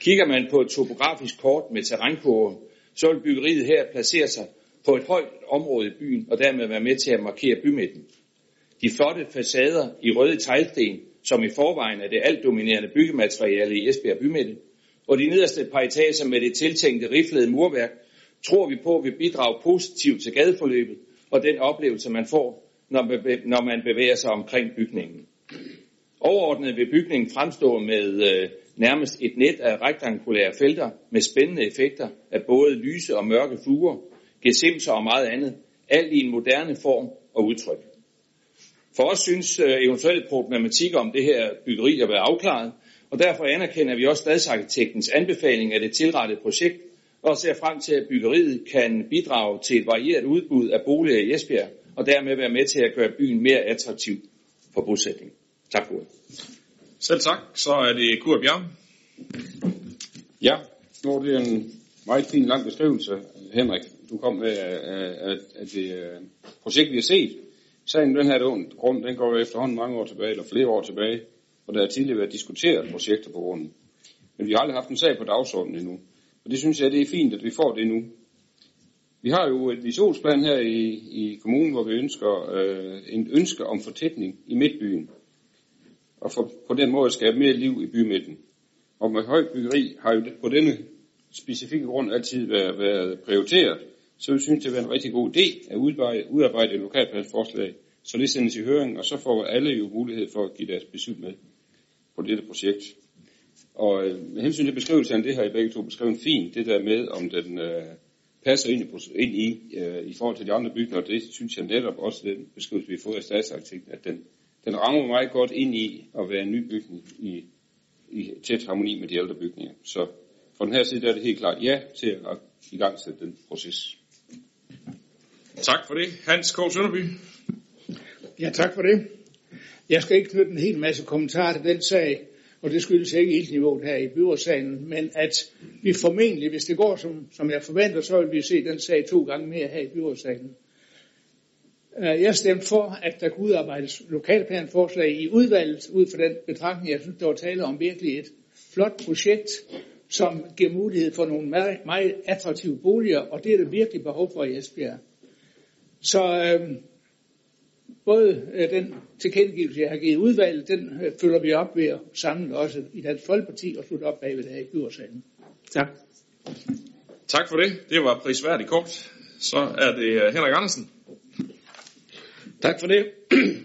Kigger man på et topografisk kort med terrænkurve, så vil byggeriet her placere sig på et højt område i byen, og dermed være med til at markere bymidten. De flotte facader i røde teglsten, som i forvejen er det alt dominerende byggemateriale i Esbjerg bymidte, og de nederste par etager med det tiltænkte riflede murværk, tror vi på vil bidrage positivt til gadeforløbet og den oplevelse, man får, når man bevæger sig omkring bygningen. Overordnet vil bygningen fremstå med øh, nærmest et net af rektangulære felter med spændende effekter af både lyse og mørke fluer, gesimser og meget andet, alt i en moderne form og udtryk. For os synes øh, eventuelle problematikker om det her byggeri at være afklaret, og derfor anerkender vi også stadsarkitektens anbefaling af det tilrettede projekt, og ser frem til, at byggeriet kan bidrage til et varieret udbud af boliger i Esbjerg, og dermed være med til at gøre byen mere attraktiv for bosætning. Tak for det. Selv tak. Så er det Kurt Bjerg. Ja, nu er det en meget fin lang beskrivelse, Henrik. Du kom med af, af det øh, projekt, vi har set. Sagen den her grund, den går efterhånden mange år tilbage, eller flere år tilbage, og der har tidligere været diskuteret projekter på grunden. Men vi har aldrig haft en sag på dagsordenen endnu. Og det synes jeg, det er fint, at vi får det nu. Vi har jo et visionsplan her i, i kommunen, hvor vi ønsker øh, en ønske om fortætning i midtbyen og for, på den måde skabe mere liv i bymidten. Og med højt byggeri har jo på denne specifikke grund altid været, været prioriteret, så vi synes, det er en rigtig god idé at udarbejde, et lokalplansforslag, så det sendes i høring, og så får alle jo mulighed for at give deres besøg med på dette projekt. Og øh, med hensyn til beskrivelsen, det har I begge to beskrevet fint, det der med, om den øh, passer ind i, ind i, øh, i forhold til de andre bygninger, det synes jeg netop også, den beskrivelse, vi har fået af statsarkitekten, at den den rammer meget godt ind i at være en ny bygning i, i tæt harmoni med de ældre bygninger. Så fra den her side der er det helt klart ja til at i gang sætte den proces. Tak for det. Hans K. Sønderby. Ja, tak for det. Jeg skal ikke knytte en hel masse kommentarer til den sag, og det skyldes ikke ildniveauet her i byrådssalen, men at vi formentlig, hvis det går som, som jeg forventer, så vil vi se den sag to gange mere her i byrådssalen. Øh, jeg stemte for, at der kunne udarbejdes lokalplanforslag i udvalget, ud fra den betragtning, jeg synes, der var tale om virkelig et flot projekt, som giver mulighed for nogle meget, meget attraktive boliger, og det er der virkelig behov for i Esbjerg. Så øh, både øh, den tilkendegivelse, jeg har givet udvalget, den øh, følger vi op ved at samle også i Dansk Folkeparti og slutte op bagved det her i byrådsalen. Tak. Tak for det. Det var prisværdigt kort. Så er det øh, Henrik Andersen. Tak for det.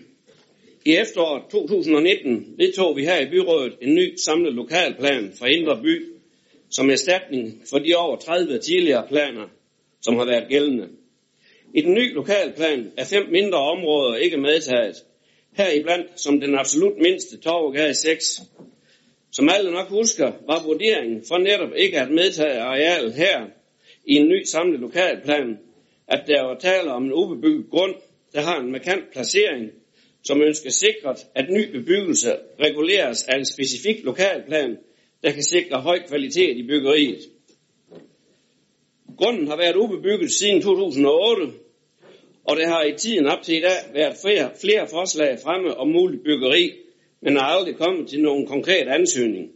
(clears throat) I efteråret 2019 vedtog vi her i byrådet en ny samlet lokalplan for Indre By, som erstatning for de over 30 tidligere planer, som har været gældende. I den nye lokalplan er fem mindre områder ikke medtaget. Heriblandt som den absolut mindste Torvegade 6. Som alle nok husker, var vurderingen for netop ikke at medtage arealet her i en ny samlet lokalplan, at der var tale om en ubebygget grund, der har en markant placering, som ønsker sikret, at ny bebyggelse reguleres af en specifik lokalplan, der kan sikre høj kvalitet i byggeriet. Grunden har været ubebygget siden 2008, og det har i tiden op til i dag været flere, flere forslag fremme om mulig byggeri, men er aldrig kommet til nogen konkret ansøgning.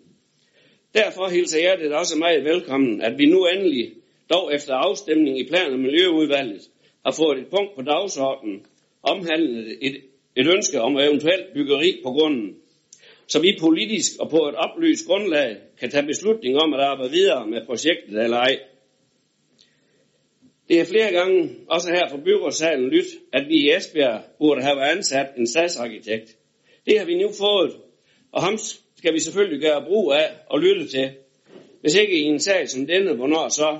Derfor hilser jeg det også meget velkommen, at vi nu endelig, dog efter afstemning i plan- og miljøudvalget, har fået et punkt på dagsordenen, omhandlende et, et ønske om eventuelt byggeri på grunden, så vi politisk og på et oplyst grundlag kan tage beslutning om at arbejde videre med projektet eller ej. Det er flere gange, også her fra byrådssalen, lyt, at vi i Esbjerg burde have ansat en stadsarkitekt. Det har vi nu fået, og ham skal vi selvfølgelig gøre brug af og lytte til. Hvis ikke i en sag som denne, hvornår så?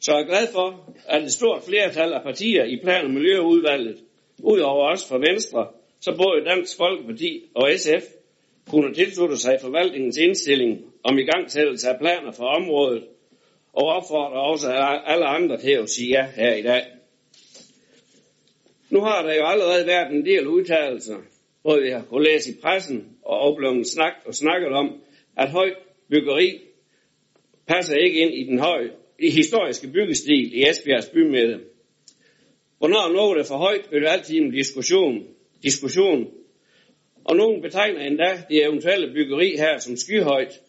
Så jeg er glad for, at et stort flertal af partier i plan- og miljøudvalget, udover os fra Venstre, så både Dansk Folkeparti og SF kunne tilslutte sig forvaltningens indstilling om igangsættelse af planer for området, og opfordrer også alle andre til at sige ja her i dag. Nu har der jo allerede været en del udtalelser, hvor vi har kunnet læse i pressen og oplevet snak og snakket om, at højt byggeri passer ikke ind i den høje, i historiske byggestil i Esbjergs bymidte. Hvornår noget er for højt, vil det altid en diskussion. diskussion. Og nogen betegner endda det eventuelle byggeri her som skyhøjt.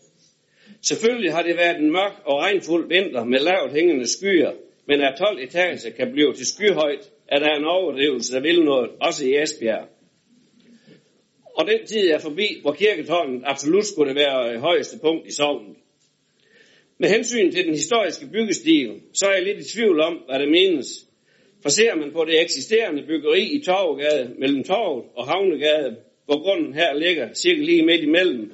Selvfølgelig har det været en mørk og regnfuld vinter med lavt hængende skyer, men at 12 etager kan blive til skyhøjt, er der en overdrivelse, der vil noget, også i Esbjerg. Og den tid er forbi, hvor kirketårnet absolut skulle være øh, højeste punkt i sovnet. Med hensyn til den historiske byggestil, så er jeg lidt i tvivl om, hvad det menes. For ser man på det eksisterende byggeri i Torvegade mellem Torvet og Havnegade, hvor grunden her ligger cirka lige midt imellem,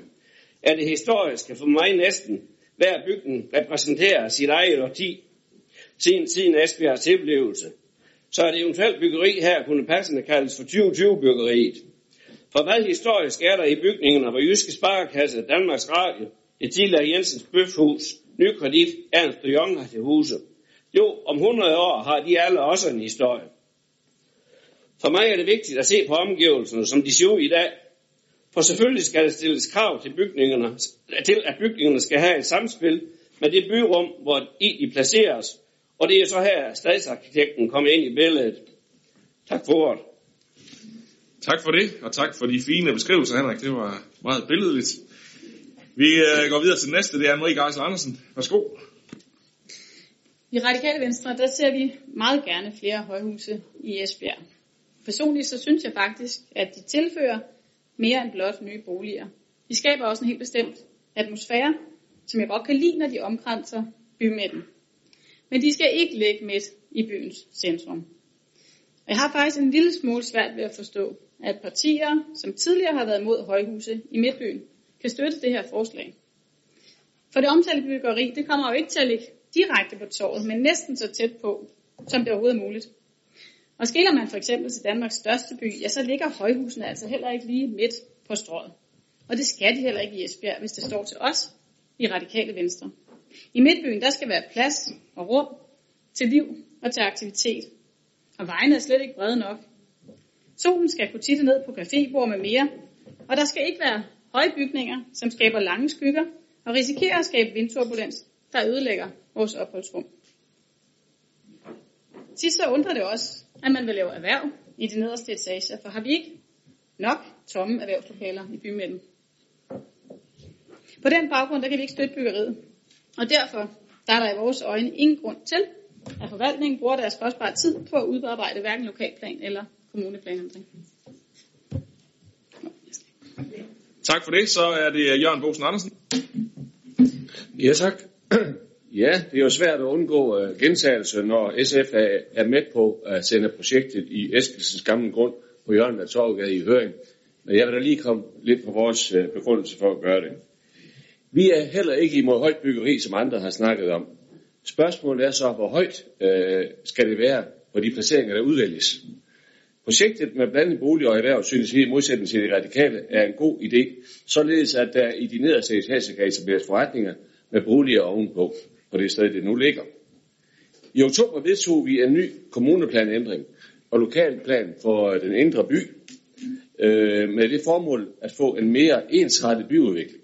er det historiske for mig næsten, hver bygning repræsenterer sit eget årti, siden, siden Esbjergs tilblivelse. Så er det eventuelt byggeri her kunne passende kaldes for 2020-byggeriet. For hvad historisk er der i bygningerne, hvor Jyske Sparekasse, Danmarks Radio, det tidligere Jensens Bøfhus, Nykredit, Ernst og Jong til huse? Jo, om 100 år har de alle også en historie. For mig er det vigtigt at se på omgivelserne, som de ser ud i dag, for selvfølgelig skal der stilles krav til, bygningerne, til at bygningerne skal have et samspil med det byrum, hvor i de placeres. Og det er så her, at stadsarkitekten kommer ind i billedet. Tak for ordet. Tak for det, og tak for de fine beskrivelser, Henrik. Det var meget billedligt. Vi øh, går videre til næste, det er Anne-Marie Geisler Andersen. Værsgo. I Radikale Venstre, der ser vi meget gerne flere højhuse i Esbjerg. Personligt så synes jeg faktisk, at de tilfører mere end blot nye boliger. De skaber også en helt bestemt atmosfære, som jeg godt kan lide, når de omkranser bymidten. Men de skal ikke ligge midt i byens centrum. Og jeg har faktisk en lille smule svært ved at forstå, at partier, som tidligere har været imod højhuse i Midtbyen, kan støtte det her forslag. For det omtalte byggeri, det kommer jo ikke til at ligge direkte på torvet, men næsten så tæt på, som det overhovedet er muligt. Og skiller man for eksempel til Danmarks største by, ja, så ligger højhusene altså heller ikke lige midt på strået. Og det skal de heller ikke i Esbjerg, hvis det står til os i Radikale Venstre. I Midtbyen, der skal være plads og rum til liv og til aktivitet. Og vejene er slet ikke brede nok. Solen skal kunne titte ned på cafébord med mere, og der skal ikke være høje bygninger, som skaber lange skygger og risikerer at skabe vindturbulens, der ødelægger vores opholdsrum. Sidst så undrer det også, at man vil lave erhverv i de nederste etager, for har vi ikke nok tomme erhvervslokaler i bymidten? På den baggrund, der kan vi ikke støtte byggeriet. Og derfor der er der i vores øjne ingen grund til, at forvaltningen bruger deres kostbare tid på at udarbejde hverken lokalplan eller kommuneplanændring. Tak for det. Så er det Jørgen Bosen Andersen. Ja, tak. Ja, det er jo svært at undgå uh, gentagelse, når SF er, er med på at sende projektet i Eskilsens gamle grund på hjørnet af Torvgade i høring. Men jeg vil da lige komme lidt på vores uh, begrundelse for at gøre det. Vi er heller ikke imod højt byggeri, som andre har snakket om. Spørgsmålet er så, hvor højt uh, skal det være på de placeringer, der udvælges. Projektet med blandet bolig og erhverv synes vi i modsætning til de radikale er en god idé, således at der i de nederste etager kan etableres forretninger med boliger ovenpå på det sted, det nu ligger. I oktober vedtog vi en ny kommuneplanændring og lokalplan for øh, den indre by øh, med det formål at få en mere ensrettet byudvikling.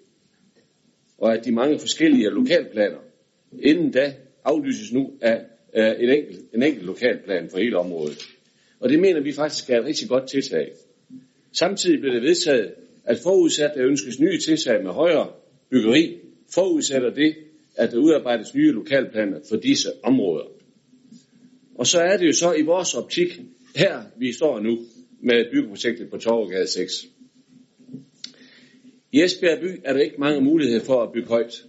Og at de mange forskellige lokalplaner inden da aflyses nu af, øh, en, enkelt, en enkelt lokalplan for hele området. Og det mener vi faktisk er et rigtig godt tiltag. Samtidig blev det vedtaget, at forudsat der ønskes nye tiltag med højere byggeri, forudsætter det, at der udarbejdes nye lokalplaner for disse områder. Og så er det jo så i vores optik, her vi står nu med byggeprojektet på Torvegade 6. I Esbjerg by er der ikke mange muligheder for at bygge højt.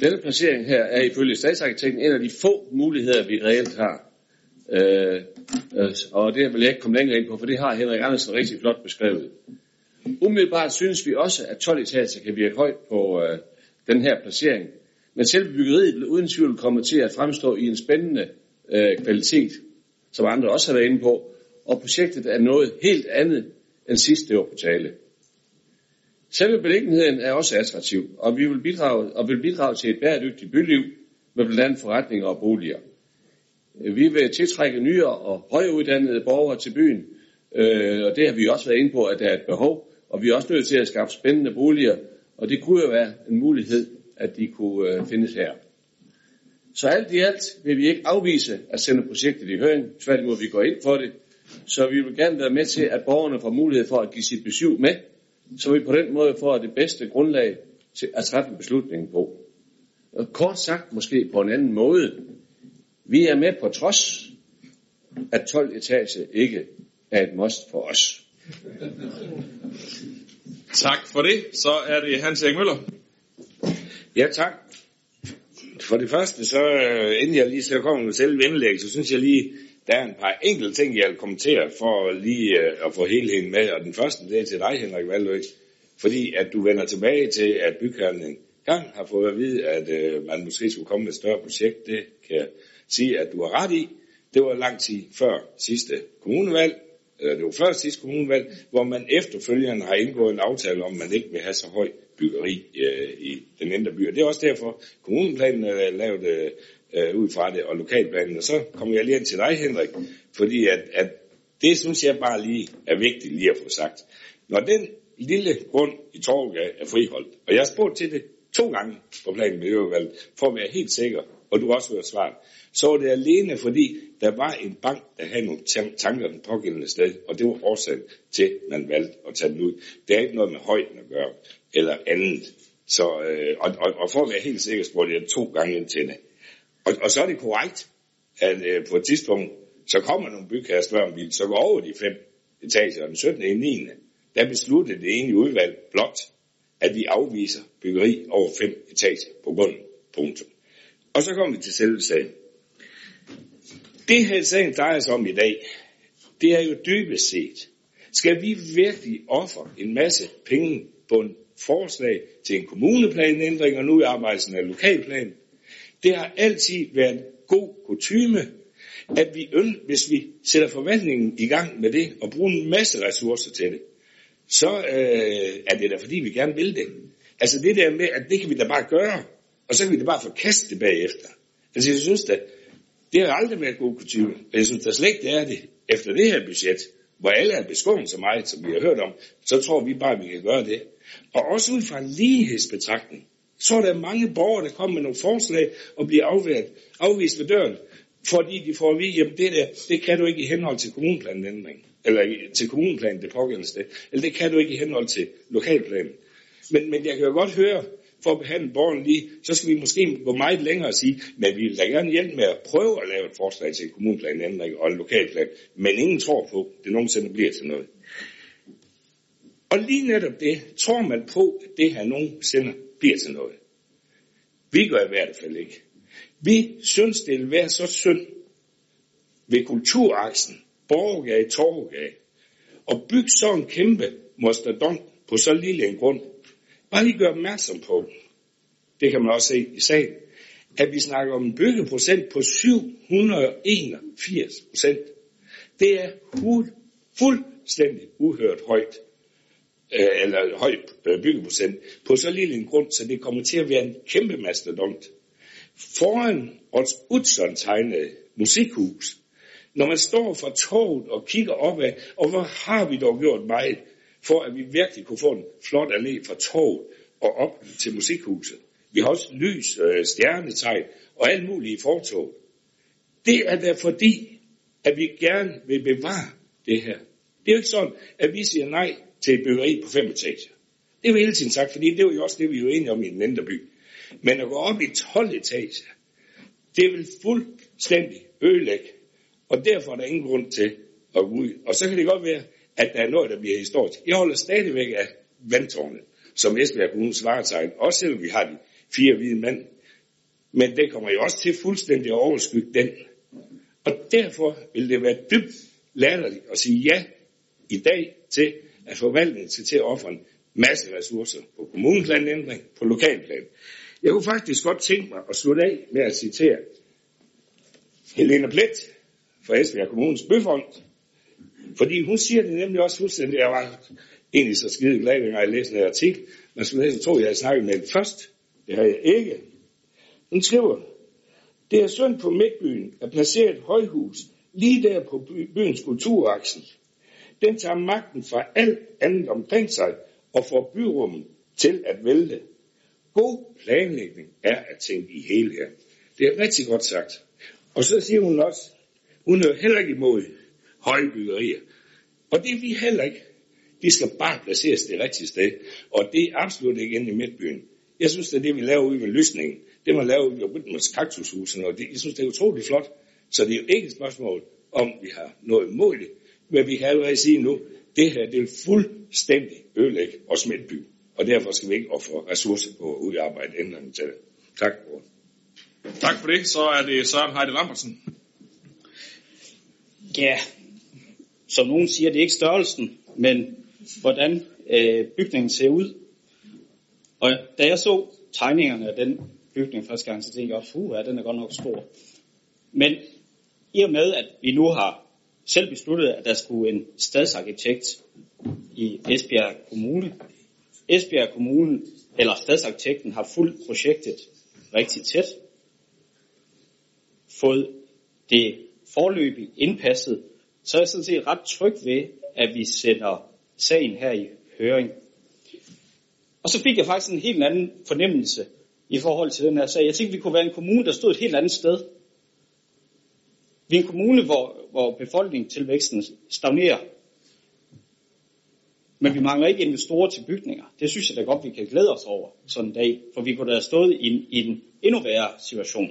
Denne placering her er ifølge statsarkitekten en af de få muligheder, vi reelt har. Øh, øh, og det vil jeg ikke komme længere ind på, for det har Henrik Andersen rigtig flot beskrevet. Umiddelbart synes vi også, at 12 etager kan virke højt på øh, den her placering. Men selve byggeriet vil uden tvivl komme til at fremstå i en spændende øh, kvalitet, som andre også har været inde på, og projektet er noget helt andet end sidste år på tale. Selve beliggenheden er også attraktiv, og vi vil bidrage, og vil bidrage til et bæredygtigt byliv med blandt andet forretninger og boliger. Vi vil tiltrække nyere og højeuddannede borgere til byen, øh, og det har vi også været inde på, at der er et behov, og vi er også nødt til at skaffe spændende boliger, og det kunne jo være en mulighed, at de kunne øh, findes her. Så alt i alt vil vi ikke afvise at sende projektet i høring, tværtimod vi går ind for det, så vi vil gerne være med til, at borgerne får mulighed for at give sit besøg med, så vi på den måde får det bedste grundlag til at træffe beslutningen på. Og kort sagt måske på en anden måde, vi er med på trods, at 12 etage ikke er et must for os. Tak for det. Så er det Hans Erik Møller. Ja, tak. For det første, så øh, inden jeg lige så kommer med selve indlæg, så synes jeg lige, der er en par enkelte ting, jeg vil kommentere for lige øh, at få helheden med. Og den første, det er til dig, Henrik Valdøg. Fordi at du vender tilbage til, at bygherren en gang har fået at vide, at øh, man måske skulle komme med et større projekt. Det kan jeg sige, at du har ret i. Det var lang tid før sidste kommunevalg, eller det var før sidste kommunevalg, hvor man efterfølgende har indgået en aftale om, at man ikke vil have så høj byggeri øh, i den indre by. Og det er også derfor, kommunenplanen øh, er lavet øh, ud fra det, og lokalplanen. Og så kommer jeg lige ind til dig, Henrik, fordi at, at det synes jeg bare lige er vigtigt lige at få sagt. Når den lille grund i Torvgade er friholdt, og jeg har spurgt til det to gange på planen med for at være helt sikker, og du har også hørt svaret, så var det alene fordi, der var en bank, der havde nogle tanker den pågældende sted, og det var årsagen til, at man valgte at tage den ud. Det er ikke noget med højden at gøre, eller andet. Så, øh, og, og, og for at være helt sikker, spurgte jeg to gange ind til det. Og, og så er det korrekt, at øh, på et tidspunkt, så kommer nogle bygherrer spørger, om vi så går over de fem etager, og den 17. i 9. der besluttede det enige udvalg blot, at vi afviser byggeri over fem etager på bunden. Punktum. Og så kommer vi til selve sagen. Det her sagen drejer sig om i dag, det er jo dybest set, skal vi virkelig ofre en masse penge på en forslag til en kommuneplanændring, og nu i arbejdelsen af lokalplan. Det har altid været god kutyme, at vi hvis vi sætter forvaltningen i gang med det, og bruger en masse ressourcer til det, så øh, er det da fordi, vi gerne vil det. Altså det der med, at det kan vi da bare gøre, og så kan vi da bare forkaste det bagefter. Altså jeg synes da, det har aldrig været god kutyme, og jeg synes da slet ikke, det er det efter det her budget, hvor alle er beskåret så meget, som vi har hørt om, så tror vi bare, at vi kan gøre det. Og også ud fra en lighedsbetragtning, så er der mange borgere, der kommer med nogle forslag og bliver afvist, afvist ved døren, fordi de får at vide, jamen det der, det kan du ikke i henhold til kommuneplanændring, eller til kommuneplanen det pågældende sted, eller det kan du ikke i henhold til lokalplanen. Men, men jeg kan jo godt høre, for at behandle borgerne lige, så skal vi måske gå meget længere og sige, men vi vil da gerne hjælpe med at prøve at lave et forslag til en kommuneplanændring og en lokalplan, men ingen tror på, at det nogensinde bliver til noget. Og lige netop det, tror man på, at det her nogensinde bliver til noget. Vi gør i hvert fald ikke. Vi synes, det vil være så synd ved kulturaksen, Borgergade, Torvgade, og bygge sådan en kæmpe mastodont på så lille en grund. Bare lige gøre opmærksom på, det kan man også se i sagen, at vi snakker om en byggeprocent på 781 procent. Det er fuldstændig uhørt højt, øh, eller højt øh, byggeprocent, på så lille en grund, så det kommer til at være en kæmpe mastodont. Foran Ots Utzon tegnede musikhus, når man står for toget og kigger opad, og hvor har vi dog gjort meget, for at vi virkelig kunne få en flot allé fra toget og op til musikhuset. Vi har også lys, øh, stjernetegn og alt muligt i fortoget. Det er da fordi, at vi gerne vil bevare det her. Det er jo ikke sådan, at vi siger nej til et byggeri på fem etager. Det er jo hele tiden sagt, fordi det er jo også det, vi er enige om i den indre by. Men at gå op i 12 etager, det vil fuldstændig ødelægge. Og derfor er der ingen grund til at gå ud. Og så kan det godt være, at der er noget, der bliver historisk. Jeg holder stadigvæk af vandtårnet, som Esbjerg Kommunes varetegn, også selvom vi har de fire hvide mænd. Men det kommer jo også til fuldstændig at overskygge den. Og derfor vil det være dybt latterligt at sige ja i dag til, at forvaltningen skal til at ofre en masse ressourcer på kommuneplanændring, på lokalplan. Jeg kunne faktisk godt tænke mig at slutte af med at citere Helena Plet fra Esbjerg Kommunes Bøfond, fordi hun siger det nemlig også fuldstændig, jeg var egentlig så skide glad, når jeg læste en artikel, man skulle næsten tro, at jeg havde snakket med hende først. Det har jeg ikke. Hun skriver, det er synd på Midtbyen at placere et højhus lige der på byens kulturaksen. Den tager magten fra alt andet omkring sig og får byrummet til at vælte. God planlægning er at tænke i hele her. Det er rigtig godt sagt. Og så siger hun også, hun er heller ikke imod høje byggerier. Og det er vi heller ikke. De skal bare placeres det rigtige sted. Og det er absolut ikke inde i midtbyen. Jeg synes, det er det, vi laver ude ved lysningen. Det man laver ude ved Rytmers kaktushusen. Og det, jeg synes, det er utroligt flot. Så det er jo ikke et spørgsmål om, vi har noget imod det. Men vi kan allerede sige nu, det her det vil fuldstændig ødelægge os midtby. Og derfor skal vi ikke ofre ressourcer på at udarbejde ændringer til det. Tak for Tak for det. Så er det Søren Heide Lambertsen. Ja, som nogen siger, det er ikke størrelsen, men hvordan øh, bygningen ser ud. Og da jeg så tegningerne af den bygning første gang, så tænkte jeg, at ja, den er godt nok stor. Men i og med, at vi nu har selv besluttet, at der skulle en stadsarkitekt i Esbjerg Kommune. Esbjerg Kommune, eller stadsarkitekten, har fuldt projektet rigtig tæt. Fået det forløbig indpasset, så er jeg sådan set ret tryg ved, at vi sender sagen her i høring. Og så fik jeg faktisk en helt anden fornemmelse i forhold til den her sag. Jeg tænkte, vi kunne være en kommune, der stod et helt andet sted. Vi er en kommune, hvor, hvor befolkningstilvæksten stagnerer. Men vi mangler ikke investorer til bygninger. Det synes jeg da godt, vi kan glæde os over sådan en dag. For vi kunne da have stået i en, i en endnu værre situation.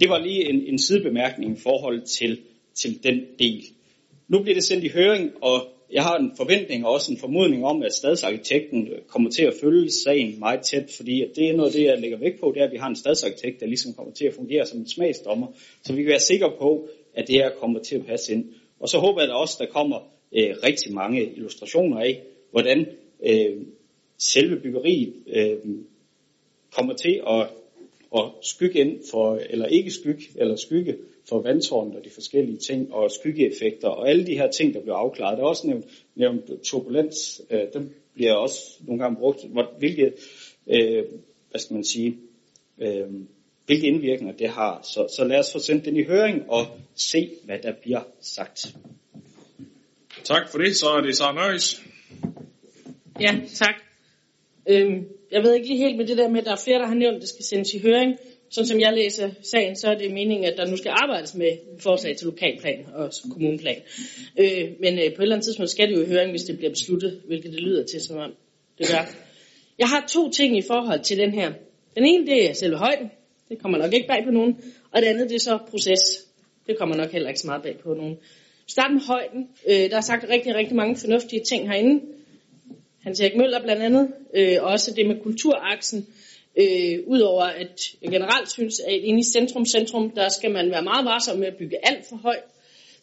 Det var lige en, en sidebemærkning i forhold til, til den del. Nu bliver det sendt i høring, og jeg har en forventning og også en formodning om, at stadsarkitekten øh, kommer til at følge sagen meget tæt, fordi det er noget af det, jeg lægger vægt på, det er, at vi har en stadsarkitekt, der ligesom kommer til at fungere som en smagsdommer, så vi kan være sikre på, at det her kommer til at passe ind. Og så håber jeg da også, at der kommer øh, rigtig mange illustrationer af, hvordan øh, selve byggeriet øh, kommer til at, at skygge ind for, eller ikke skygge, eller skygge for vandtårnet og de forskellige ting, og skyggeeffekter, og alle de her ting, der bliver afklaret. Der er også nævnt, nævnt turbulens, øh, den bliver også nogle gange brugt, hvor, hvilke, øh, hvad skal man sige, øh, hvilke indvirkninger det har. Så, så lad os få sendt den i høring og se, hvad der bliver sagt. Tak for det. Så er det Sara Nøjes. Ja, tak. Øhm, jeg ved ikke lige helt med det der med, at der er flere, der har nævnt, at det skal sendes i høring. Sådan som jeg læser sagen, så er det meningen, at der nu skal arbejdes med forslag til lokalplan og kommuneplan. Øh, men øh, på et eller andet tidspunkt skal det jo i høring, hvis det bliver besluttet, hvilket det lyder til, som om det gør. Jeg har to ting i forhold til den her. Den ene, det er selve højden. Det kommer nok ikke bag på nogen. Og det andet, det er så proces. Det kommer nok heller ikke så meget bag på nogen. Start med højden. Øh, der er sagt rigtig, rigtig mange fornuftige ting herinde. Hans Erik Møller blandt andet. Øh, også det med kulturaksen. Øh, Udover at jeg generelt synes, at inde i centrum-centrum, der skal man være meget varsom med at bygge alt for højt.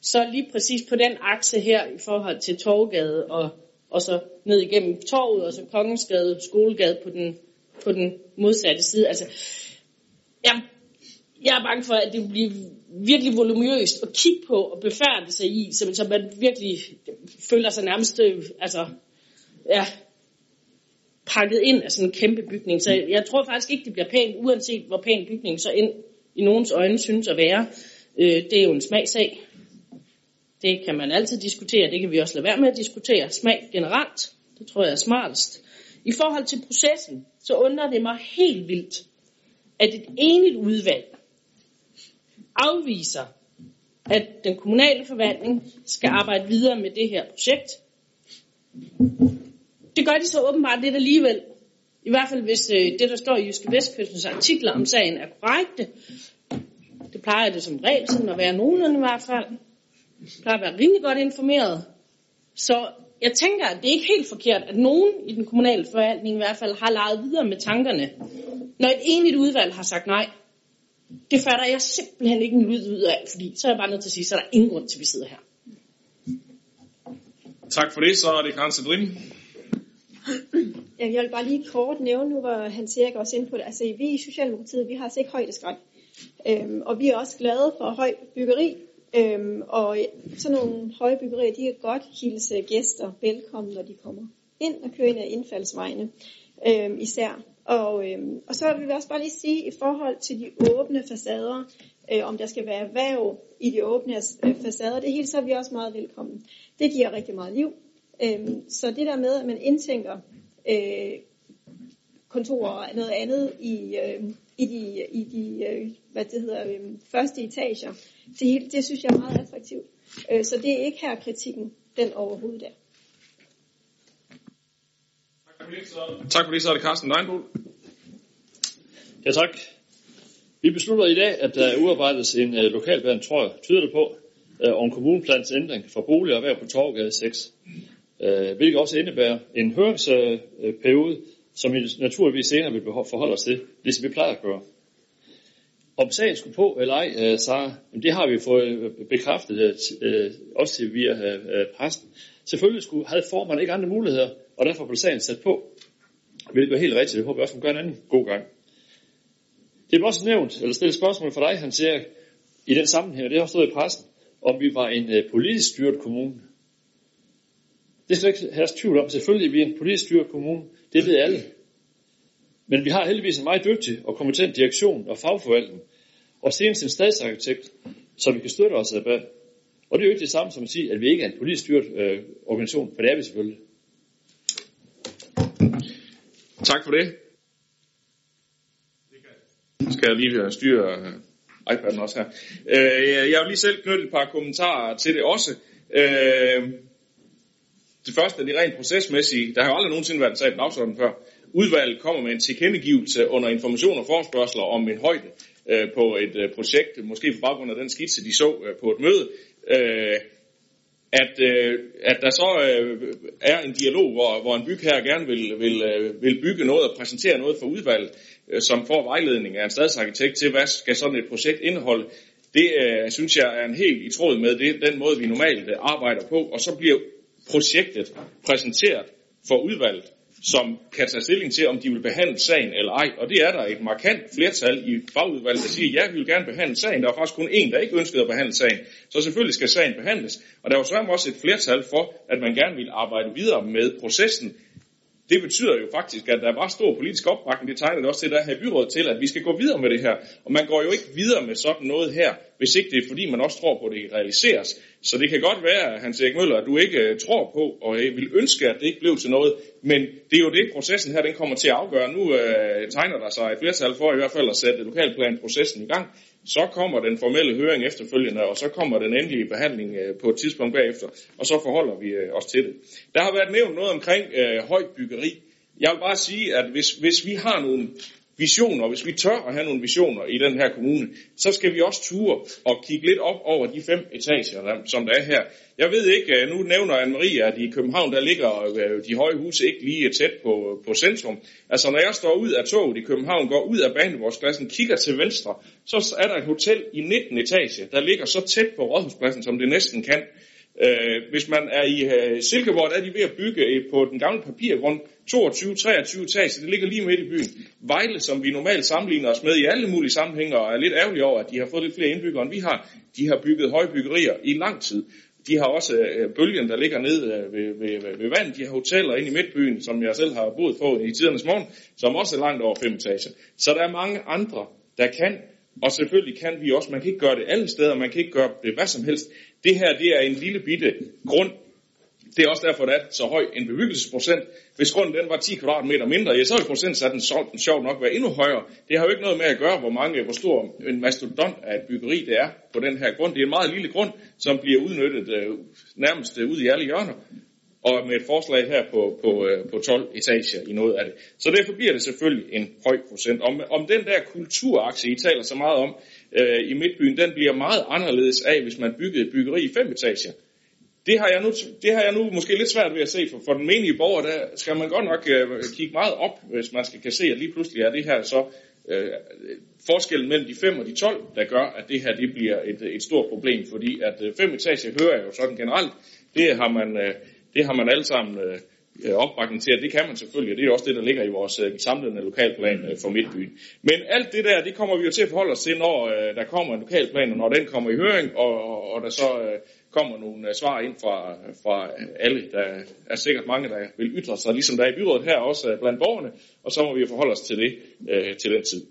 Så lige præcis på den akse her i forhold til Torvgade og, og så ned igennem Torvet og så Kongensgade, Skolegade på den, på den modsatte side. Altså, jeg, jeg er bange for, at det bliver virkelig volumøst at kigge på og befærde sig i, så, så man virkelig føler sig nærmest øh, altså, ja, pakket ind af sådan en kæmpe bygning. Så jeg tror faktisk ikke, det bliver pænt, uanset hvor pæn bygningen så ind i nogens øjne synes at være. Øh, det er jo en smagsag. Det kan man altid diskutere, det kan vi også lade være med at diskutere. Smag generelt, det tror jeg er smartest. I forhold til processen, så undrer det mig helt vildt, at et enigt udvalg afviser, at den kommunale forvaltning skal arbejde videre med det her projekt. Det gør de så åbenbart lidt alligevel. I hvert fald hvis øh, det, der står i Jyske Vestkystens artikler om sagen er korrekte. Det plejer det som regel sådan at være nogenlunde i hvert fald. Det plejer at være rimelig godt informeret. Så jeg tænker, at det er ikke helt forkert, at nogen i den kommunale forvaltning i hvert fald har leget videre med tankerne, når et enigt udvalg har sagt nej. Det fatter jeg simpelthen ikke en lyd ud af, fordi så er jeg bare nødt til at sige, så er der ingen grund til, at vi sidder her. Tak for det. Så er det Karen Sedrin. Jeg vil bare lige kort nævne, nu var Hans Erik også inde på det. Altså, vi i Socialdemokratiet, vi har altså ikke højdeskræk. Øhm, og vi er også glade for høj byggeri. Øhm, og sådan nogle høje byggerier, de kan godt hilse gæster velkommen, når de kommer ind og kører ind ad indfaldsvejene øhm, især. Og, øhm, og så vil vi også bare lige sige, i forhold til de åbne facader, øh, om der skal være erhverv i de åbne øh, facader, det hele så er vi også meget velkommen. Det giver rigtig meget liv. Øhm, så det der med, at man indtænker øh, kontorer og noget andet i, øh, i de, i de øh, hvad det hedder, øh, første etager, det, hele, det synes jeg er meget attraktivt. Øh, så det er ikke her kritikken, den overhovedet er. Tak for det, så er det Carsten Leinbol. Ja, tak. Vi beslutter i dag, at der udarbejdes en uh, lokalplan, tror jeg, tyder det på, uh, om kommuneplans ændring for bolig og erhverv på Torvgade 6. Øh, hvilket også indebærer en høringsperiode, som vi naturligvis senere vil forholde os til, ligesom vi plejer at gøre. Om sagen skulle på eller ej, øh, Sara, det har vi fået øh, bekræftet uh, også via præsten. Selvfølgelig skulle, havde formanden ikke andre muligheder, og derfor blev sagen sat på. Hvilket er helt rigtigt. Det håber jeg også, at gør en anden god gang. Det blev også nævnt, eller stillet spørgsmål for dig, han siger, i den sammenhæng, og det har stået i pressen, om vi var en politisk styret kommune. Det skal ikke have tvivl om. Selvfølgelig er vi en politisk styret kommune. Det ved alle. Men vi har heldigvis en meget dygtig og kompetent direktion og fagforvaltning. Og senest en statsarkitekt, som vi kan støtte os af bag. Og det er jo ikke det samme som at sige, at vi ikke er en politisk styret øh, organisation, for det er vi selvfølgelig. Tak for det. Nu Skal jeg lige styre øh, iPad'en også her. Uh, jeg vil lige selv knytte et par kommentarer til det også. Uh, det første er det rent procesmæssige. Der har jo aldrig nogensinde været en sag på dagsordenen før. Udvalget kommer med en tilkendegivelse under information og forspørgseler om en højde øh, på et øh, projekt, måske på baggrund af den skitse, de så øh, på et møde. Øh, at, øh, at der så øh, er en dialog, hvor, hvor en bygherre gerne vil, vil, øh, vil bygge noget og præsentere noget for udvalget, øh, som får vejledning af en stadsarkitekt til, hvad skal sådan et projekt indeholde. Det øh, synes jeg er en helt i tråd med det, den måde, vi normalt øh, arbejder på, og så bliver projektet præsenteret for udvalget som kan tage stilling til, om de vil behandle sagen eller ej. Og det er der et markant flertal i fagudvalget, der siger, ja, vi vil gerne behandle sagen. Der var faktisk kun en, der ikke ønskede at behandle sagen. Så selvfølgelig skal sagen behandles. Og der var så også et flertal for, at man gerne ville arbejde videre med processen det betyder jo faktisk, at der var stor politisk opbakning, det tegner det også til, der her byrådet til, at vi skal gå videre med det her. Og man går jo ikke videre med sådan noget her, hvis ikke det er fordi, man også tror på, at det realiseres. Så det kan godt være, Hans Erik Møller, at du ikke øh, tror på, og øh, vil ønske, at det ikke blev til noget. Men det er jo det, processen her den kommer til at afgøre. Nu øh, tegner der sig et flertal for i hvert fald at sætte lokalplanprocessen i gang. Så kommer den formelle høring efterfølgende, og så kommer den endelige behandling øh, på et tidspunkt bagefter, og så forholder vi øh, os til det. Der har været nævnt noget omkring øh, højt byggeri. Jeg vil bare sige, at hvis, hvis vi har nogle visioner, hvis vi tør at have nogle visioner i den her kommune, så skal vi også ture og kigge lidt op over de fem etager, der, som der er her. Jeg ved ikke, øh, nu nævner Anne-Marie, at i København, der ligger øh, de høje huse ikke lige øh, tæt på, på centrum. Altså når jeg står ud af toget i København, går ud af banegårdspladsen, kigger til venstre, så er der et hotel i 19 etage, der ligger så tæt på Rådhuspladsen, som det næsten kan. Øh, hvis man er i øh, Silkeborg, der er de ved at bygge øh, på den gamle papirgrund 22-23 etager, det ligger lige midt i byen. Vejle, som vi normalt sammenligner os med i alle mulige sammenhænge, og er lidt ærgerlige over, at de har fået lidt flere indbyggere, end vi har. De har bygget høje byggerier i lang tid. De har også øh, bølgen, der ligger ned øh, ved, ved, ved, ved vand. De har hoteller inde i midtbyen, som jeg selv har boet på i tidernes morgen, som også er langt over fem etager. Så der er mange andre, der kan, og selvfølgelig kan vi også. Man kan ikke gøre det alle steder, man kan ikke gøre det hvad som helst. Det her, det er en lille bitte grund. Det er også derfor, der er så høj en bebyggelsesprocent. Hvis grunden den var 10 kvadratmeter mindre, ja, så vil procentsatsen sjovt nok være endnu højere. Det har jo ikke noget med at gøre, hvor mange, hvor stor en mastodont af et byggeri det er på den her grund. Det er en meget lille grund, som bliver udnyttet øh, nærmest øh, ud i alle hjørner og med et forslag her på, på, øh, på 12 etager i noget af det. Så derfor bliver det selvfølgelig en høj procent. Om, om den der kulturakse, I taler så meget om øh, i Midtbyen, den bliver meget anderledes af, hvis man byggede et byggeri i fem etager. Det har, jeg nu, det har jeg nu måske lidt svært ved at se, for, for den menige borger, der skal man godt nok øh, kigge meget op, hvis man skal kan se, at lige pludselig er det her så øh, forskellen mellem de 5 og de 12, der gør, at det her det bliver et, et stort problem, fordi at øh, fem etager hører jeg jo sådan generelt, det har man, øh, det har man alle sammen øh, opbakning til, at det kan man selvfølgelig, og det er også det, der ligger i vores øh, samlede lokalplan øh, for Midtbyen. Men alt det der, det kommer vi jo til at forholde os til, når øh, der kommer en lokalplan, og når den kommer i høring, og, og, og der så øh, kommer nogle øh, svar ind fra, fra alle. Der er sikkert mange, der vil ytre sig, ligesom der er i byrådet her, også øh, blandt borgerne, og så må vi forholde os til det øh, til den tid.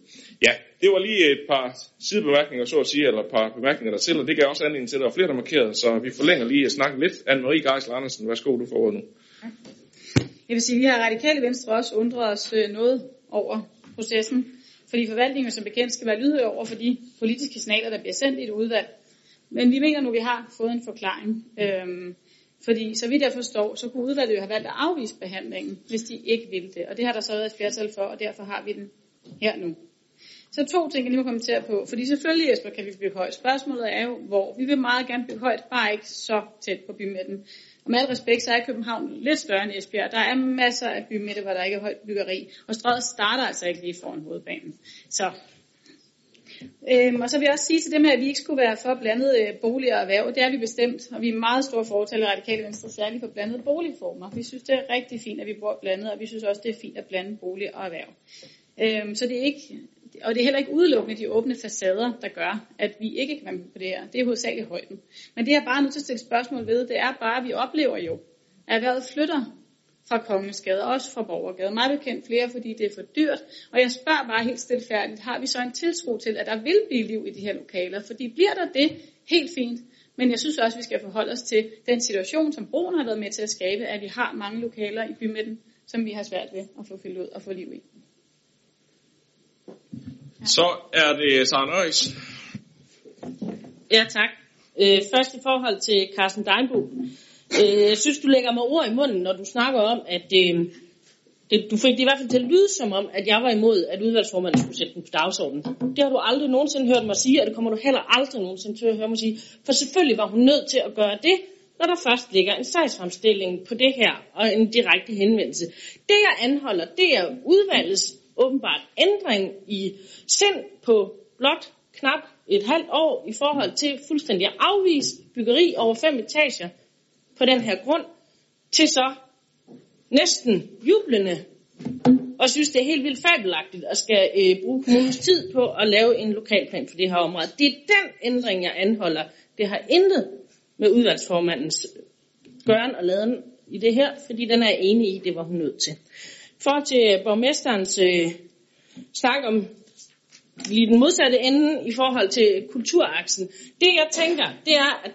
Ja, det var lige et par sidebemærkninger, så at sige, eller et par bemærkninger der til, og det gav også anledning til, at der var flere, der markerede, så vi forlænger lige at snakke lidt. Anne-Marie Geisler Andersen, værsgo, du får ordet nu. Jeg vil sige, at vi har radikale venstre også undret os øh, noget over processen, fordi forvaltningen som bekendt skal være lydhør over for de politiske signaler, der bliver sendt i et udvalg. Men vi mener nu, at vi har fået en forklaring. Øhm, fordi så vidt jeg forstår, så kunne udvalget jo have valgt at afvise behandlingen, hvis de ikke ville det. Og det har der så været et flertal for, og derfor har vi den her nu. Så to ting, jeg lige må kommentere på. Fordi selvfølgelig, Jesper, kan vi bygge højt. Spørgsmålet er jo, hvor. Vi vil meget gerne bygge højt, bare ikke så tæt på bymidten. Og med al respekt, så er København lidt større end Esbjerg. Der er masser af bymidter, hvor der ikke er højt byggeri. Og strøget starter altså ikke lige foran hovedbanen. Så Øhm, og så vil jeg også sige til det med, at vi ikke skulle være for blandet øh, boliger og erhverv. Det er vi bestemt, og vi er meget store fortaler i Radikale Venstre, særligt for blandede boligformer. Vi synes, det er rigtig fint, at vi bor blandet, og vi synes også, det er fint at blande bolig og erhverv. Øhm, så det er ikke, og det er heller ikke udelukkende de åbne facader, der gør, at vi ikke kan være med på det her. Det er hovedsageligt højden. Men det er bare nødt til at stille spørgsmål ved, det er bare, at vi oplever jo, at erhvervet flytter fra Kongensgade, også fra Borgergade. Meget bekendt flere, fordi det er for dyrt. Og jeg spørger bare helt stilfærdigt, har vi så en tiltro til, at der vil blive liv i de her lokaler? Fordi bliver der det, helt fint. Men jeg synes også, at vi skal forholde os til den situation, som broen har været med til at skabe, at vi har mange lokaler i bymidten, som vi har svært ved at få fyldt ud og få liv i. Så er det Sara Nøjes. Ja, tak. Øh, først i forhold til Carsten Deinbo. Øh, jeg synes, du lægger mig ord i munden, når du snakker om, at øh, det, du fik det i hvert fald til at lyde som om, at jeg var imod, at udvalgsformanden skulle sætte den på dagsordenen. Det har du aldrig nogensinde hørt mig sige, og det kommer du heller aldrig nogensinde til at høre mig sige. For selvfølgelig var hun nødt til at gøre det, når der først ligger en sagsfremstilling på det her, og en direkte henvendelse. Det jeg anholder, det er udvalgets åbenbart ændring i sind på blot knap et halvt år i forhold til fuldstændig afvist byggeri over fem etager på den her grund, til så næsten jublende og synes, det er helt vildt fabelagtigt at skal øh, bruge kommunens tid på at lave en lokalplan for det her område. Det er den ændring, jeg anholder. Det har intet med udvalgsformandens øh, gøren og laden i det her, fordi den er enig i, det var hun nødt til. For til øh, borgmesterens øh, snak om lige den modsatte ende i forhold til kulturaksen. Det jeg tænker, det er, at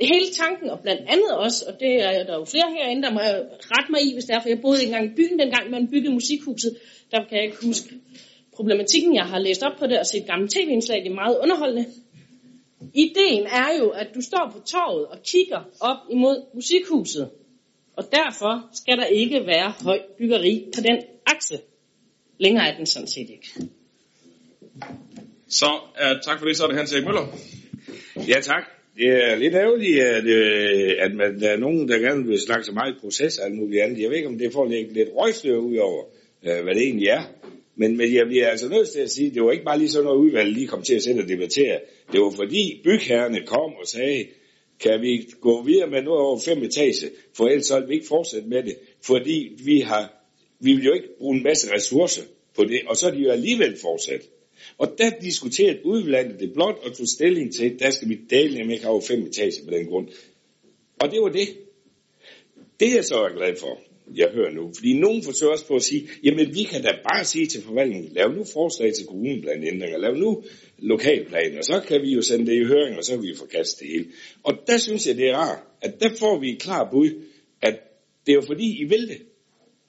hele tanken, og blandt andet også, og det er der jo flere herinde, der må rette mig i, hvis det er, for jeg boede ikke engang i byen, dengang man byggede musikhuset. Der kan jeg ikke huske problematikken. Jeg har læst op på det og set gamle tv-indslag, det er meget underholdende. Ideen er jo, at du står på torvet og kigger op imod musikhuset. Og derfor skal der ikke være højt byggeri på den akse. Længere er den sådan set ikke. Så uh, tak for det, så er det Hans Erik Møller. Ja, tak. Det er lidt ærgerligt, at, øh, at man, der er nogen, der gerne vil snakke så meget proces og alt muligt andet. Jeg ved ikke, om det får lidt, lidt røgstør ud over, øh, hvad det egentlig er. Men, men jeg bliver altså nødt til at sige, at det var ikke bare lige sådan noget udvalg, lige kom til at sætte og debattere. Det var fordi bygherrerne kom og sagde, kan vi gå videre med noget over fem etage, for ellers så vil vi ikke fortsætte med det. Fordi vi har, vi vil jo ikke bruge en masse ressourcer på det, og så er de jo alligevel fortsat. Og der diskuterede udlandet det blot og tog stilling til, der skal vi dele med ikke have fem etager på den grund. Og det var det. Det er jeg så er glad for, jeg hører nu. Fordi nogen forsøger også på at sige, jamen vi kan da bare sige til forvaltningen, lav nu forslag til kommuneplanændringer, lav nu lokalplaner, så kan vi jo sende det i høring, og så kan vi forkaste det hele. Og der synes jeg, det er rart, at der får vi et klart bud, at det er jo fordi, I vil det,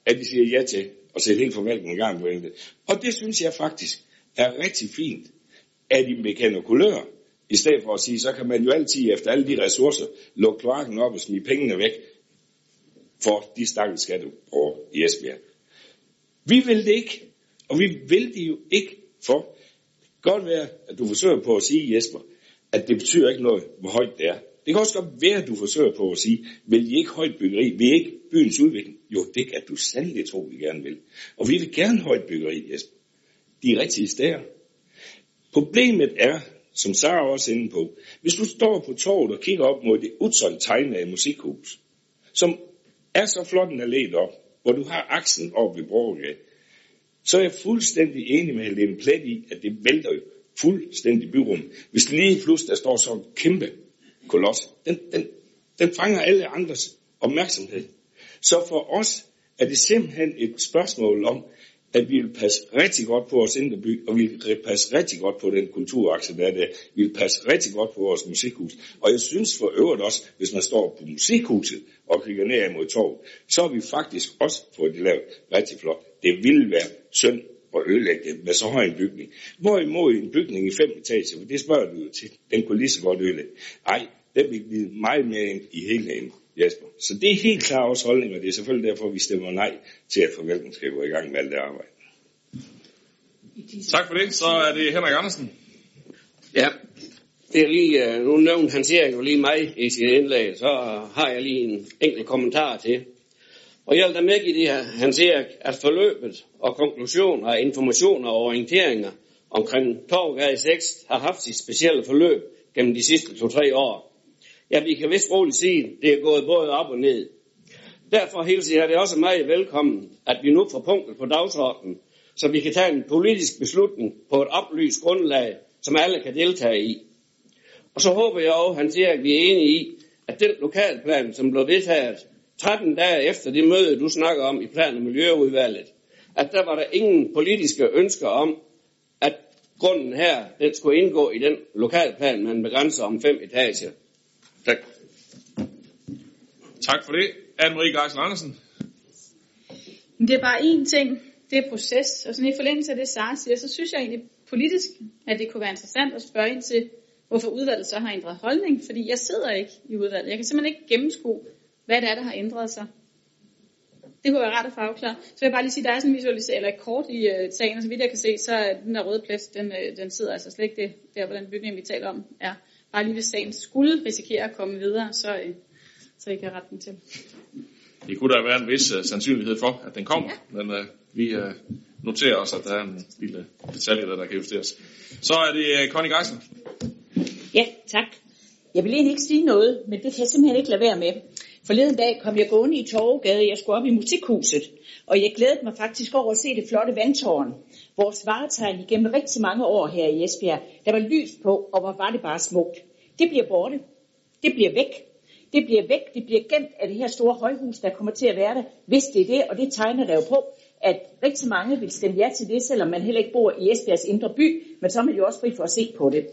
at vi siger ja til at sætte hele forvaltningen i gang på det. Og det synes jeg faktisk, er rigtig fint, at I bekender kulør, i stedet for at sige, så kan man jo altid efter alle de ressourcer lukke kloakken op og smide pengene væk for de stakkels skatteborgere i Esbjerg. Vi vil det ikke, og vi vil det jo ikke for. Godt være, at du forsøger på at sige, Jesper, at det betyder ikke noget, hvor højt det er. Det kan også godt være, at du forsøger på at sige, vil I ikke højt byggeri? Vil I ikke byens udvikling? Jo, det kan du sandelig tro, vi gerne vil. Og vi vil gerne højt byggeri, Jesper de rigtige steder. Problemet er, som Sara også inde på, hvis du står på torvet og kigger op mod det udsøgt tegnede musikhus, som er så flot en allé op, hvor du har aksen op ved Borgade, så er jeg fuldstændig enig med Helene Plet i, at det vælter jo fuldstændig byrum. Hvis lige pludselig der står så en kæmpe koloss, den, den, den fanger alle andres opmærksomhed. Så for os er det simpelthen et spørgsmål om, at vi vil passe rigtig godt på vores indre by, og vi vil passe rigtig godt på den kulturakse, der er der. Vi vil passe rigtig godt på vores musikhus. Og jeg synes for øvrigt også, hvis man står på musikhuset og kigger ned mod torv, så har vi faktisk også fået det lavet rigtig flot. Det ville være synd at ødelægge det med så høj en bygning. Hvorimod en bygning i fem etager, for det spørger du jo til, den kunne lige så godt ødelægge. Nej, den vil blive meget mere ind i hele enden. Jesper. Så det er helt klar også holdning, og det er selvfølgelig derfor, vi stemmer nej til, at forvaltningen skal gå i gang med alt det arbejde. Tak for det. Så er det Henrik Andersen. Ja, det er lige, øh, nu nævnte han siger jo lige mig i sit indlæg, så har jeg lige en enkelt kommentar til. Og jeg vil da medgive det her, han siger, at forløbet og konklusioner informationer og orienteringer omkring Torvgade 6 har haft sit specielle forløb gennem de sidste to-tre år. Ja, vi kan vist roligt sige, det er gået både op og ned. Derfor hilser jeg det også meget velkommen, at vi nu får punktet på dagsordenen, så vi kan tage en politisk beslutning på et oplyst grundlag, som alle kan deltage i. Og så håber jeg også, han Erik, vi er enige i, at den lokalplan, som blev vedtaget 13 dage efter det møde, du snakker om i plan- og miljøudvalget, at der var der ingen politiske ønsker om, at grunden her, den skulle indgå i den lokalplan, man begrænser om fem etager. Tak. Tak for det. Anne-Marie Geisel Andersen. Det er bare én ting, det er proces. Og sådan i forlængelse af det, Sara siger, så synes jeg egentlig politisk, at det kunne være interessant at spørge ind til, hvorfor udvalget så har ændret holdning. Fordi jeg sidder ikke i udvalget. Jeg kan simpelthen ikke gennemskue, hvad det er, der har ændret sig. Det kunne være rart at få afklaret. Så vil jeg bare lige sige, at der er sådan en visualisering, eller et kort i uh, sagen, og så vidt jeg kan se, så er den der røde plads, den, uh, den sidder altså slet ikke det, der, hvor den bygning, vi taler om, er. Bare lige hvis sagen skulle risikere at komme videre, så, uh, så I kan rette den til. Det kunne der være en vis uh, sandsynlighed for, at den kommer, ja. men uh, vi uh, noterer os, at der er en lille detalje, der, der kan justeres. Så er det uh, Connie Geisel. Ja, tak. Jeg vil egentlig ikke sige noget, men det kan jeg simpelthen ikke lade være med. Forleden dag kom jeg gående i Torvegade, jeg skulle op i musikhuset, og jeg glædede mig faktisk over at se det flotte vandtårn. Vores varetegn igennem rigtig mange år her i Esbjerg, der var lys på, og hvor var det bare smukt. Det bliver borte. Det bliver væk. Det bliver væk, det bliver gemt af det her store højhus, der kommer til at være der, hvis det er det, og det tegner der jo på, at rigtig mange vil stemme ja til det, selvom man heller ikke bor i Esbjergs indre by, men så er man jo også fri for at se på det.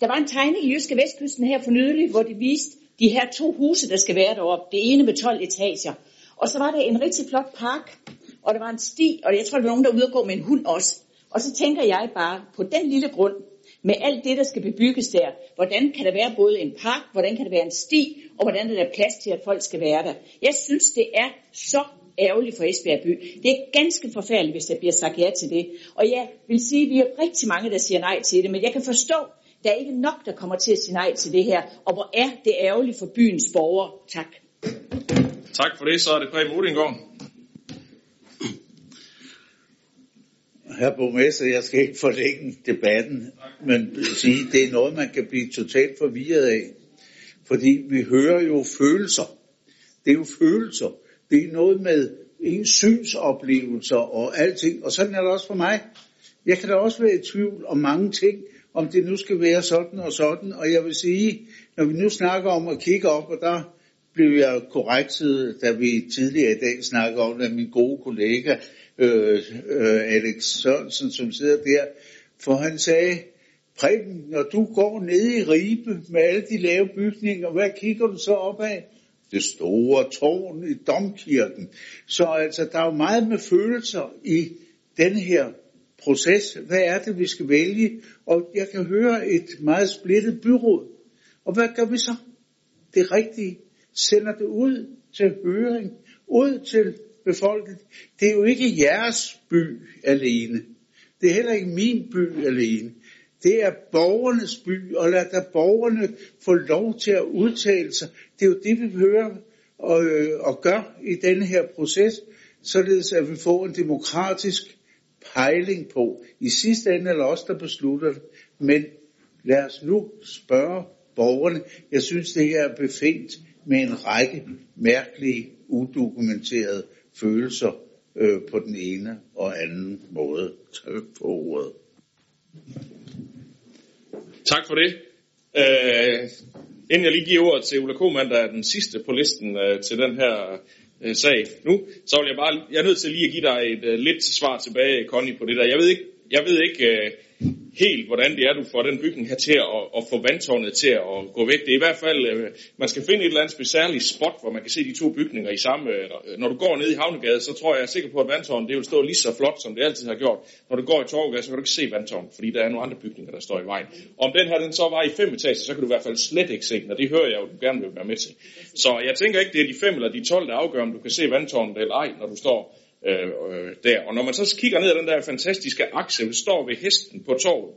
Der var en tegning i Jyske Vestkysten her for nylig, hvor de viste de her to huse, der skal være deroppe. Det ene med 12 etager. Og så var der en rigtig flot park, og der var en sti, og jeg tror, der var nogen, der var ude og gå med en hund også. Og så tænker jeg bare, på den lille grund, med alt det, der skal bebygges der, hvordan kan der være både en park, hvordan kan der være en sti, og hvordan er der plads til, at folk skal være der. Jeg synes, det er så ærgerligt for Esbjerg by. Det er ganske forfærdeligt, hvis der bliver sagt ja til det. Og jeg vil sige, at vi er rigtig mange, der siger nej til det, men jeg kan forstå, der er ikke nok, der kommer til at sige nej til det her. Og hvor er det ærgerligt for byens borgere. Tak. Tak for det. Så er det Preben Udingård. Herre borgmester, jeg skal ikke forlænge debatten, men sige, det er noget, man kan blive totalt forvirret af. Fordi vi hører jo følelser. Det er jo følelser. Det er noget med ens synsoplevelser og alting. Og sådan er det også for mig. Jeg kan da også være i tvivl om mange ting, om det nu skal være sådan og sådan. Og jeg vil sige, når vi nu snakker om at kigge op, og der blev jeg korrektet, da vi tidligere i dag snakkede om, at min gode kollega øh, øh, Alex Sørensen, som sidder der, for han sagde, Preben, når du går ned i Ribe med alle de lave bygninger, hvad kigger du så op af? Det store tårn i domkirken. Så altså, der er jo meget med følelser i den her proces. Hvad er det, vi skal vælge? Og jeg kan høre et meget splittet byråd. Og hvad gør vi så? Det rigtige. Sender det ud til høring, ud til befolket. Det er jo ikke jeres by alene. Det er heller ikke min by alene. Det er borgernes by, og lad da borgerne få lov til at udtale sig. Det er jo det, vi hører og, øh, og gør i denne her proces, således at vi får en demokratisk pejling på. I sidste ende er det os, der beslutter det. Men lad os nu spørge borgerne. Jeg synes, det her er befængt med en række mærkelige, udokumenterede følelser øh, på den ene og anden måde. Tak for ordet. Tak for det. Øh, inden jeg lige giver ordet til Ulla Kohmann, der er den sidste på listen øh, til den her øh, sag nu, så vil jeg bare, jeg er nødt til lige at give dig et øh, lidt svar tilbage, Connie, på det der. Jeg ved ikke, jeg ved ikke øh, helt, hvordan det er, du får den bygning her til at, at få vandtårnet til at gå væk. Det er i hvert fald, øh, man skal finde et eller andet særligt spot, hvor man kan se de to bygninger i samme. Øh, øh, når du går ned i Havnegade, så tror jeg, jeg er sikker på, at vandtårnet det vil stå lige så flot, som det altid har gjort. Når du går i Torgade, så kan du ikke se vandtårnet, fordi der er nogle andre bygninger, der står i vejen. Om den her den så var i fem etager, så kan du i hvert fald slet ikke se den, og det hører jeg jo, du gerne vil være med til. Så jeg tænker ikke, det er de fem eller de 12, der afgør, om du kan se vandtårnet eller ej, når du står øh, øh, der. Og når man så kigger ned ad den der fantastiske akse, vi står ved hesten på torvet,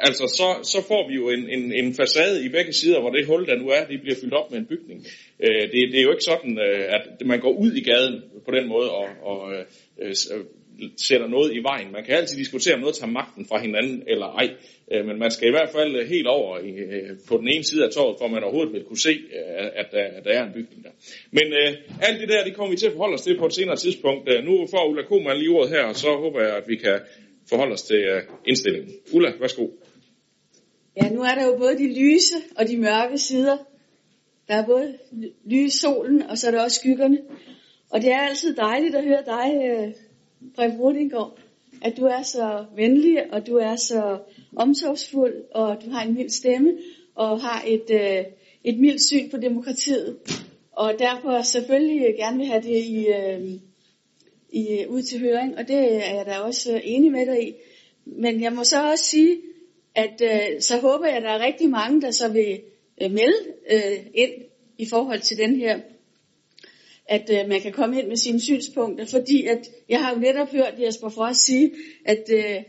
altså så, så får vi jo en, en, en facade i begge sider, hvor det hul, der nu er, det bliver fyldt op med en bygning. Øh, det, det er jo ikke sådan, øh, at man går ud i gaden på den måde og, og øh, øh sætter noget i vejen. Man kan altid diskutere, om noget tager magten fra hinanden eller ej. Øh, men man skal i hvert fald øh, helt over øh, på den ene side af torvet, for man overhovedet vil kunne se, øh, at, der, at der er en bygning der. Men øh, alt det der, det kommer vi til at forholde os til på et senere tidspunkt. Øh, nu får Ulla Koman lige ordet her, og så håber jeg, at vi kan forholde os til øh, indstillingen. Ulla, værsgo. Ja, nu er der jo både de lyse og de mørke sider. Der er både lys solen, og så er der også skyggerne. Og det er altid dejligt at høre dig, øh, Preben Rudingård, at du er så venlig, og du er så omsorgsfuld, og du har en mild stemme, og har et, øh, et mildt syn på demokratiet. Og derfor selvfølgelig gerne vil have det i, øh, i, øh, ud til høring, og det er jeg da også øh, enig med dig i. Men jeg må så også sige, at øh, så håber jeg, at der er rigtig mange, der så vil øh, melde øh, ind i forhold til den her, at øh, man kan komme ind med sine synspunkter, fordi at jeg har jo netop hørt Jesper Frost sige, at øh,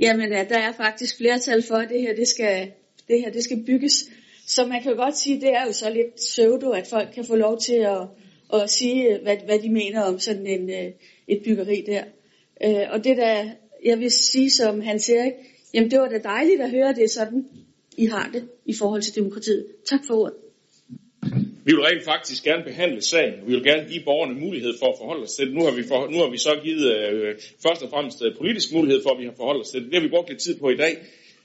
jamen, at der er faktisk flertal for, at det her, det skal, det her det skal bygges. Så man kan jo godt sige, at det er jo så lidt pseudo, at folk kan få lov til at, at sige, hvad, hvad de mener om sådan en, øh, et byggeri der. Øh, og det der, jeg vil sige som han siger, jamen det var da dejligt at høre det sådan, I har det i forhold til demokratiet. Tak for ordet. Vi vil rent faktisk gerne behandle sagen. Vi vil gerne give borgerne mulighed for at forholde os til det. Nu har vi, for, nu har vi så givet øh, først og fremmest øh, politisk mulighed for, at vi har forholdt os til det. Det har vi brugt lidt tid på i dag.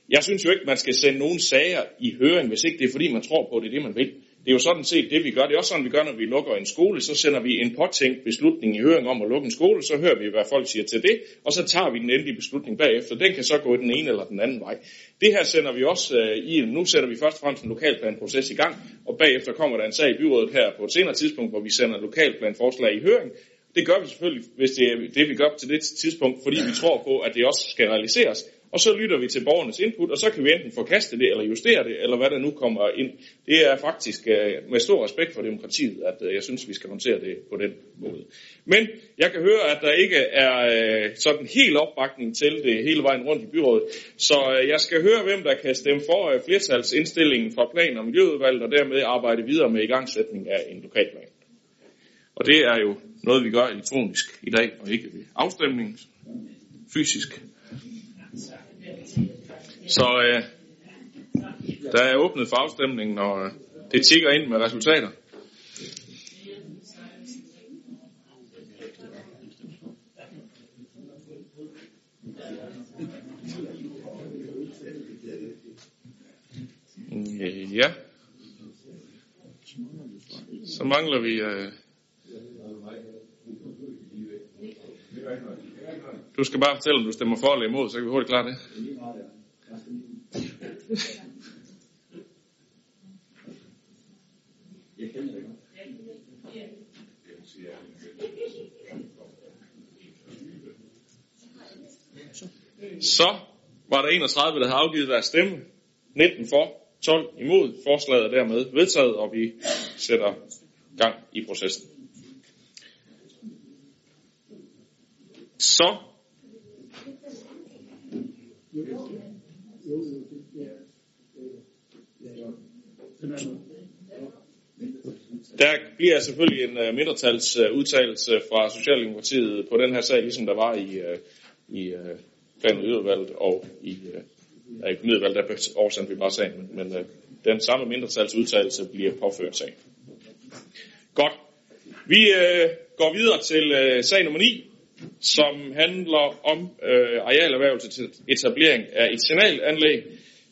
Jeg synes jo ikke, man skal sende nogen sager i høring, hvis ikke det er fordi, man tror på, at det er det, man vil. Det er jo sådan set det, vi gør. Det er også sådan, vi gør, når vi lukker en skole. Så sender vi en påtænkt beslutning i høring om at lukke en skole. Så hører vi, hvad folk siger til det. Og så tager vi den endelige beslutning bagefter. Den kan så gå den ene eller den anden vej. Det her sender vi også øh, i. Nu sætter vi først og fremmest en lokalplanproces i gang. Og bagefter kommer der en sag i byrådet her på et senere tidspunkt, hvor vi sender lokalplanforslag i høring. Det gør vi selvfølgelig, hvis det er det, vi gør til det tidspunkt, fordi vi tror på, at det også skal realiseres. Og så lytter vi til borgernes input, og så kan vi enten forkaste det, eller justere det, eller hvad der nu kommer ind. Det er faktisk øh, med stor respekt for demokratiet, at øh, jeg synes, vi skal håndtere det på den måde. Men jeg kan høre, at der ikke er øh, sådan helt opbakning til det hele vejen rundt i byrådet. Så jeg skal høre, hvem der kan stemme for flertalsindstillingen fra plan- og miljøudvalget, og dermed arbejde videre med igangsætning af en lokalplan. Og det er jo noget, vi gør elektronisk i dag, og ikke ved afstemning fysisk. Så øh, der er åbnet for afstemningen, og øh, det tigger ind med resultater. Ja. Så mangler vi... Øh, du skal bare fortælle, om du stemmer for eller imod, så kan vi hurtigt klare det. Så var der 31, der havde afgivet deres stemme. 19 for, 12 imod. Forslaget er dermed vedtaget, og vi sætter gang i processen. Så jo, jo, det, ja. Der bliver selvfølgelig en øh, uh, mindretals uh, fra Socialdemokratiet på den her sag, ligesom der var i, uh, i uh, plan- og udvalget og i uh, økonomiudvalget, der oversendte vi bare sagen, men, men uh, den samme mindretalsudtalelse bliver påført sagen. Godt. Vi uh, går videre til uh, sag nummer 9, som handler om øh, arealerhvervelse til etablering af et signalanlæg.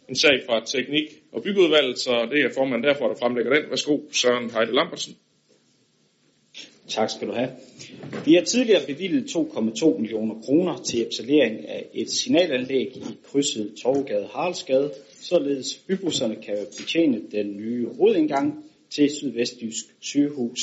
En sag fra teknik- og byggeudvalget, så det er formanden derfor, der fremlægger den. Værsgo, Søren Heide Lambertsen. Tak skal du have. Vi har tidligere bevilget 2,2 millioner kroner til etablering af et signalanlæg i krydset Torvegade Haraldsgade, således bybusserne kan betjene den nye hovedindgang til Sydvestjysk sygehus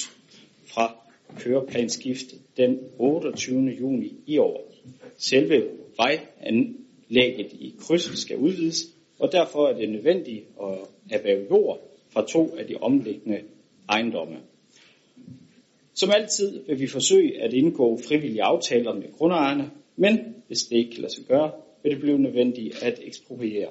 fra køreplanskift den 28. juni i år. Selve vejanlægget i krydset skal udvides, og derfor er det nødvendigt at erhverve jord fra to af de omliggende ejendomme. Som altid vil vi forsøge at indgå frivillige aftaler med grundejerne, men hvis det ikke kan lade sig gøre, vil det blive nødvendigt at ekspropriere.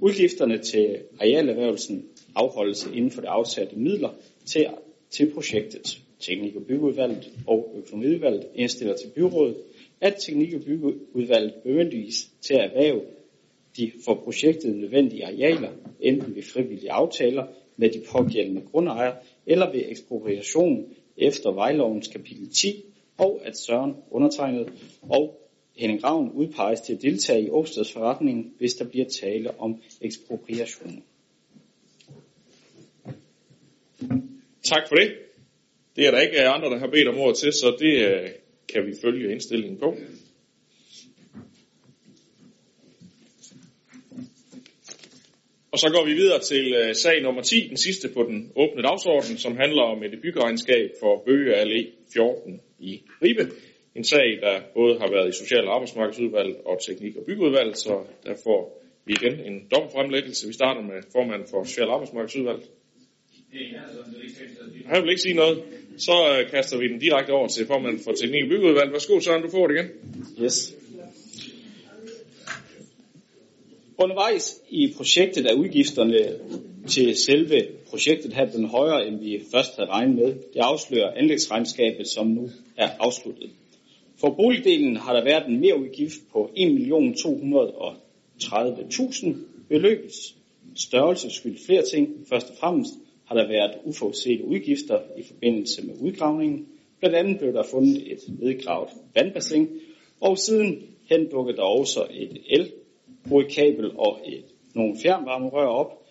Udgifterne til arealerhvervelsen afholdes inden for det afsatte midler til, til projektet. Teknik- og byggeudvalget og økonomiudvalget indstiller til byrådet, at teknik- og byggeudvalget bemyndiges til at erhverve de for projektet nødvendige arealer, enten ved frivillige aftaler med de pågældende grundejere, eller ved ekspropriation efter vejlovens kapitel 10, og at Søren undertegnet og Henning Ravn udpeges til at deltage i årstedsforretningen, hvis der bliver tale om ekspropriation. Tak for det. Det er der ikke andre, der har bedt om ord til, så det øh, kan vi følge indstillingen på. Og så går vi videre til uh, sag nummer 10, den sidste på den åbne dagsorden, som handler om et byggeregnskab for Bøge Allé 14 i Ribe. En sag, der både har været i Social- og Arbejdsmarkedsudvalget og Teknik- og Byggeudvalget, så der får vi igen en dobbeltfremlæggelse. Vi starter med formanden for Social- og Arbejdsmarkedsudvalget. Han vil ikke sige noget. Så øh, kaster vi den direkte over til formanden for Teknik- og Byggeudvalg. Værsgo Søren, du får det igen. Yes. Undervejs i projektet er udgifterne til selve projektet her blevet højere, end vi først havde regnet med. Det afslører anlægsregnskabet, som nu er afsluttet. For boligdelen har der været en mere udgift på 1.230.000. Beløbets størrelse skyldes flere ting. Først og fremmest har der været uforudsete udgifter i forbindelse med udgravningen. Blandt andet blev der fundet et nedgravet vandbassin, og siden hen dukkede der også et el kabel og et, nogle fjernvarmerør op.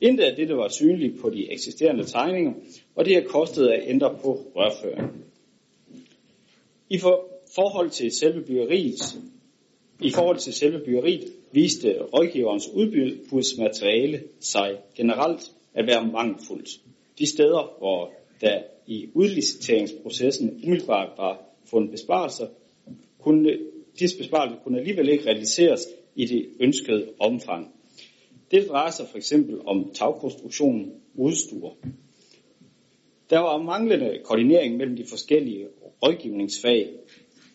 Intet af dette var synligt på de eksisterende tegninger, og det har kostet at ændre på rørføringen. I for, forhold til selve byggeriet, i forhold til selve byggeriet viste rådgiverens udbudsmateriale sig generelt at være mangelfuldt. De steder, hvor der i udliciteringsprocessen umiddelbart var fundet besparelser, kunne, disse besparelser kunne alligevel ikke realiseres i det ønskede omfang. Det drejer sig for eksempel om tagkonstruktionen udstuer. Der var manglende koordinering mellem de forskellige rådgivningsfag,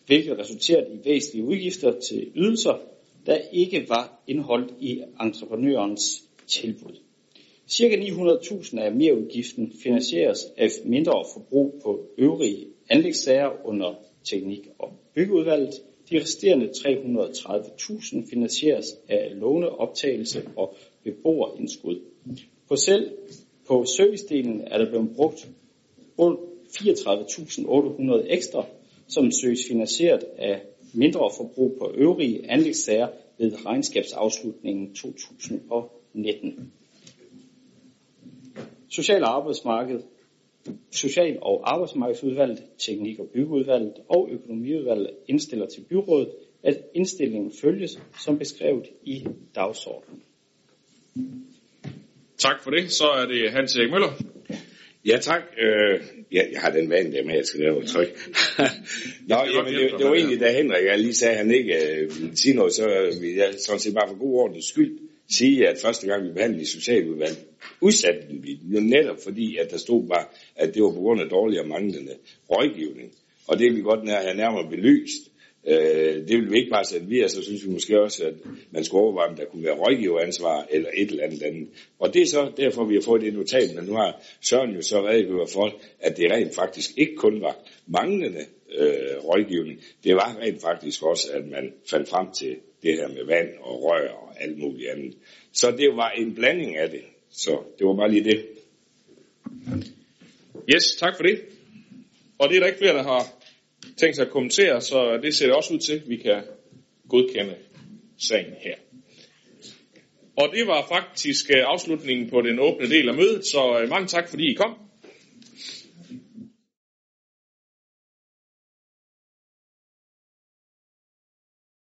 hvilket resulterede i væsentlige udgifter til ydelser, der ikke var indholdt i entreprenørens tilbud. Cirka 900.000 af mereudgiften finansieres af mindre forbrug på øvrige anlægssager under teknik- og byggeudvalget. De resterende 330.000 finansieres af låneoptagelse og beboerindskud. På selv på servicedelen er der blevet brugt 34.800 ekstra, som søges finansieret af mindre forbrug på øvrige anlægssager ved regnskabsafslutningen 2019. Social og arbejdsmarked, Social- og Arbejdsmarkedsudvalget, Teknik- og Byggeudvalget og Økonomiudvalget indstiller til byrådet, at indstillingen følges som beskrevet i dagsordenen. Tak for det. Så er det Hans Erik Møller. Ja, tak. Øh, ja, jeg har den vane der med, at jeg skal lave et tryk. (laughs) Nå, jamen, det, det var egentlig, da Henrik jeg lige sagde, at han ikke øh, ville sige noget, så vil jeg sådan set bare for god ordens skyld sige, at første gang vi behandlede i socialudvalget, udsatte vi jo netop fordi, at der stod bare, at det var på grund af dårlig og manglende rådgivning. Og det vil vi godt have nærmere belyst. Øh, det vil vi ikke bare sætte vi, så synes vi måske også, at man skulle overveje, om der kunne være rådgiveransvar eller et eller andet andet. Og det er så derfor, vi har fået det notat, men nu har Søren jo så redegjort for, at det rent faktisk ikke kun var manglende øh, rådgivning, det var rent faktisk også, at man fandt frem til det her med vand og rør og alt muligt andet. Så det var en blanding af det. Så det var bare lige det. Yes, tak for det. Og det er der ikke flere, der har tænkt sig at kommentere, så det ser det også ud til, at vi kan godkende sagen her. Og det var faktisk øh, afslutningen på den åbne del af mødet, så øh, mange tak fordi I kom.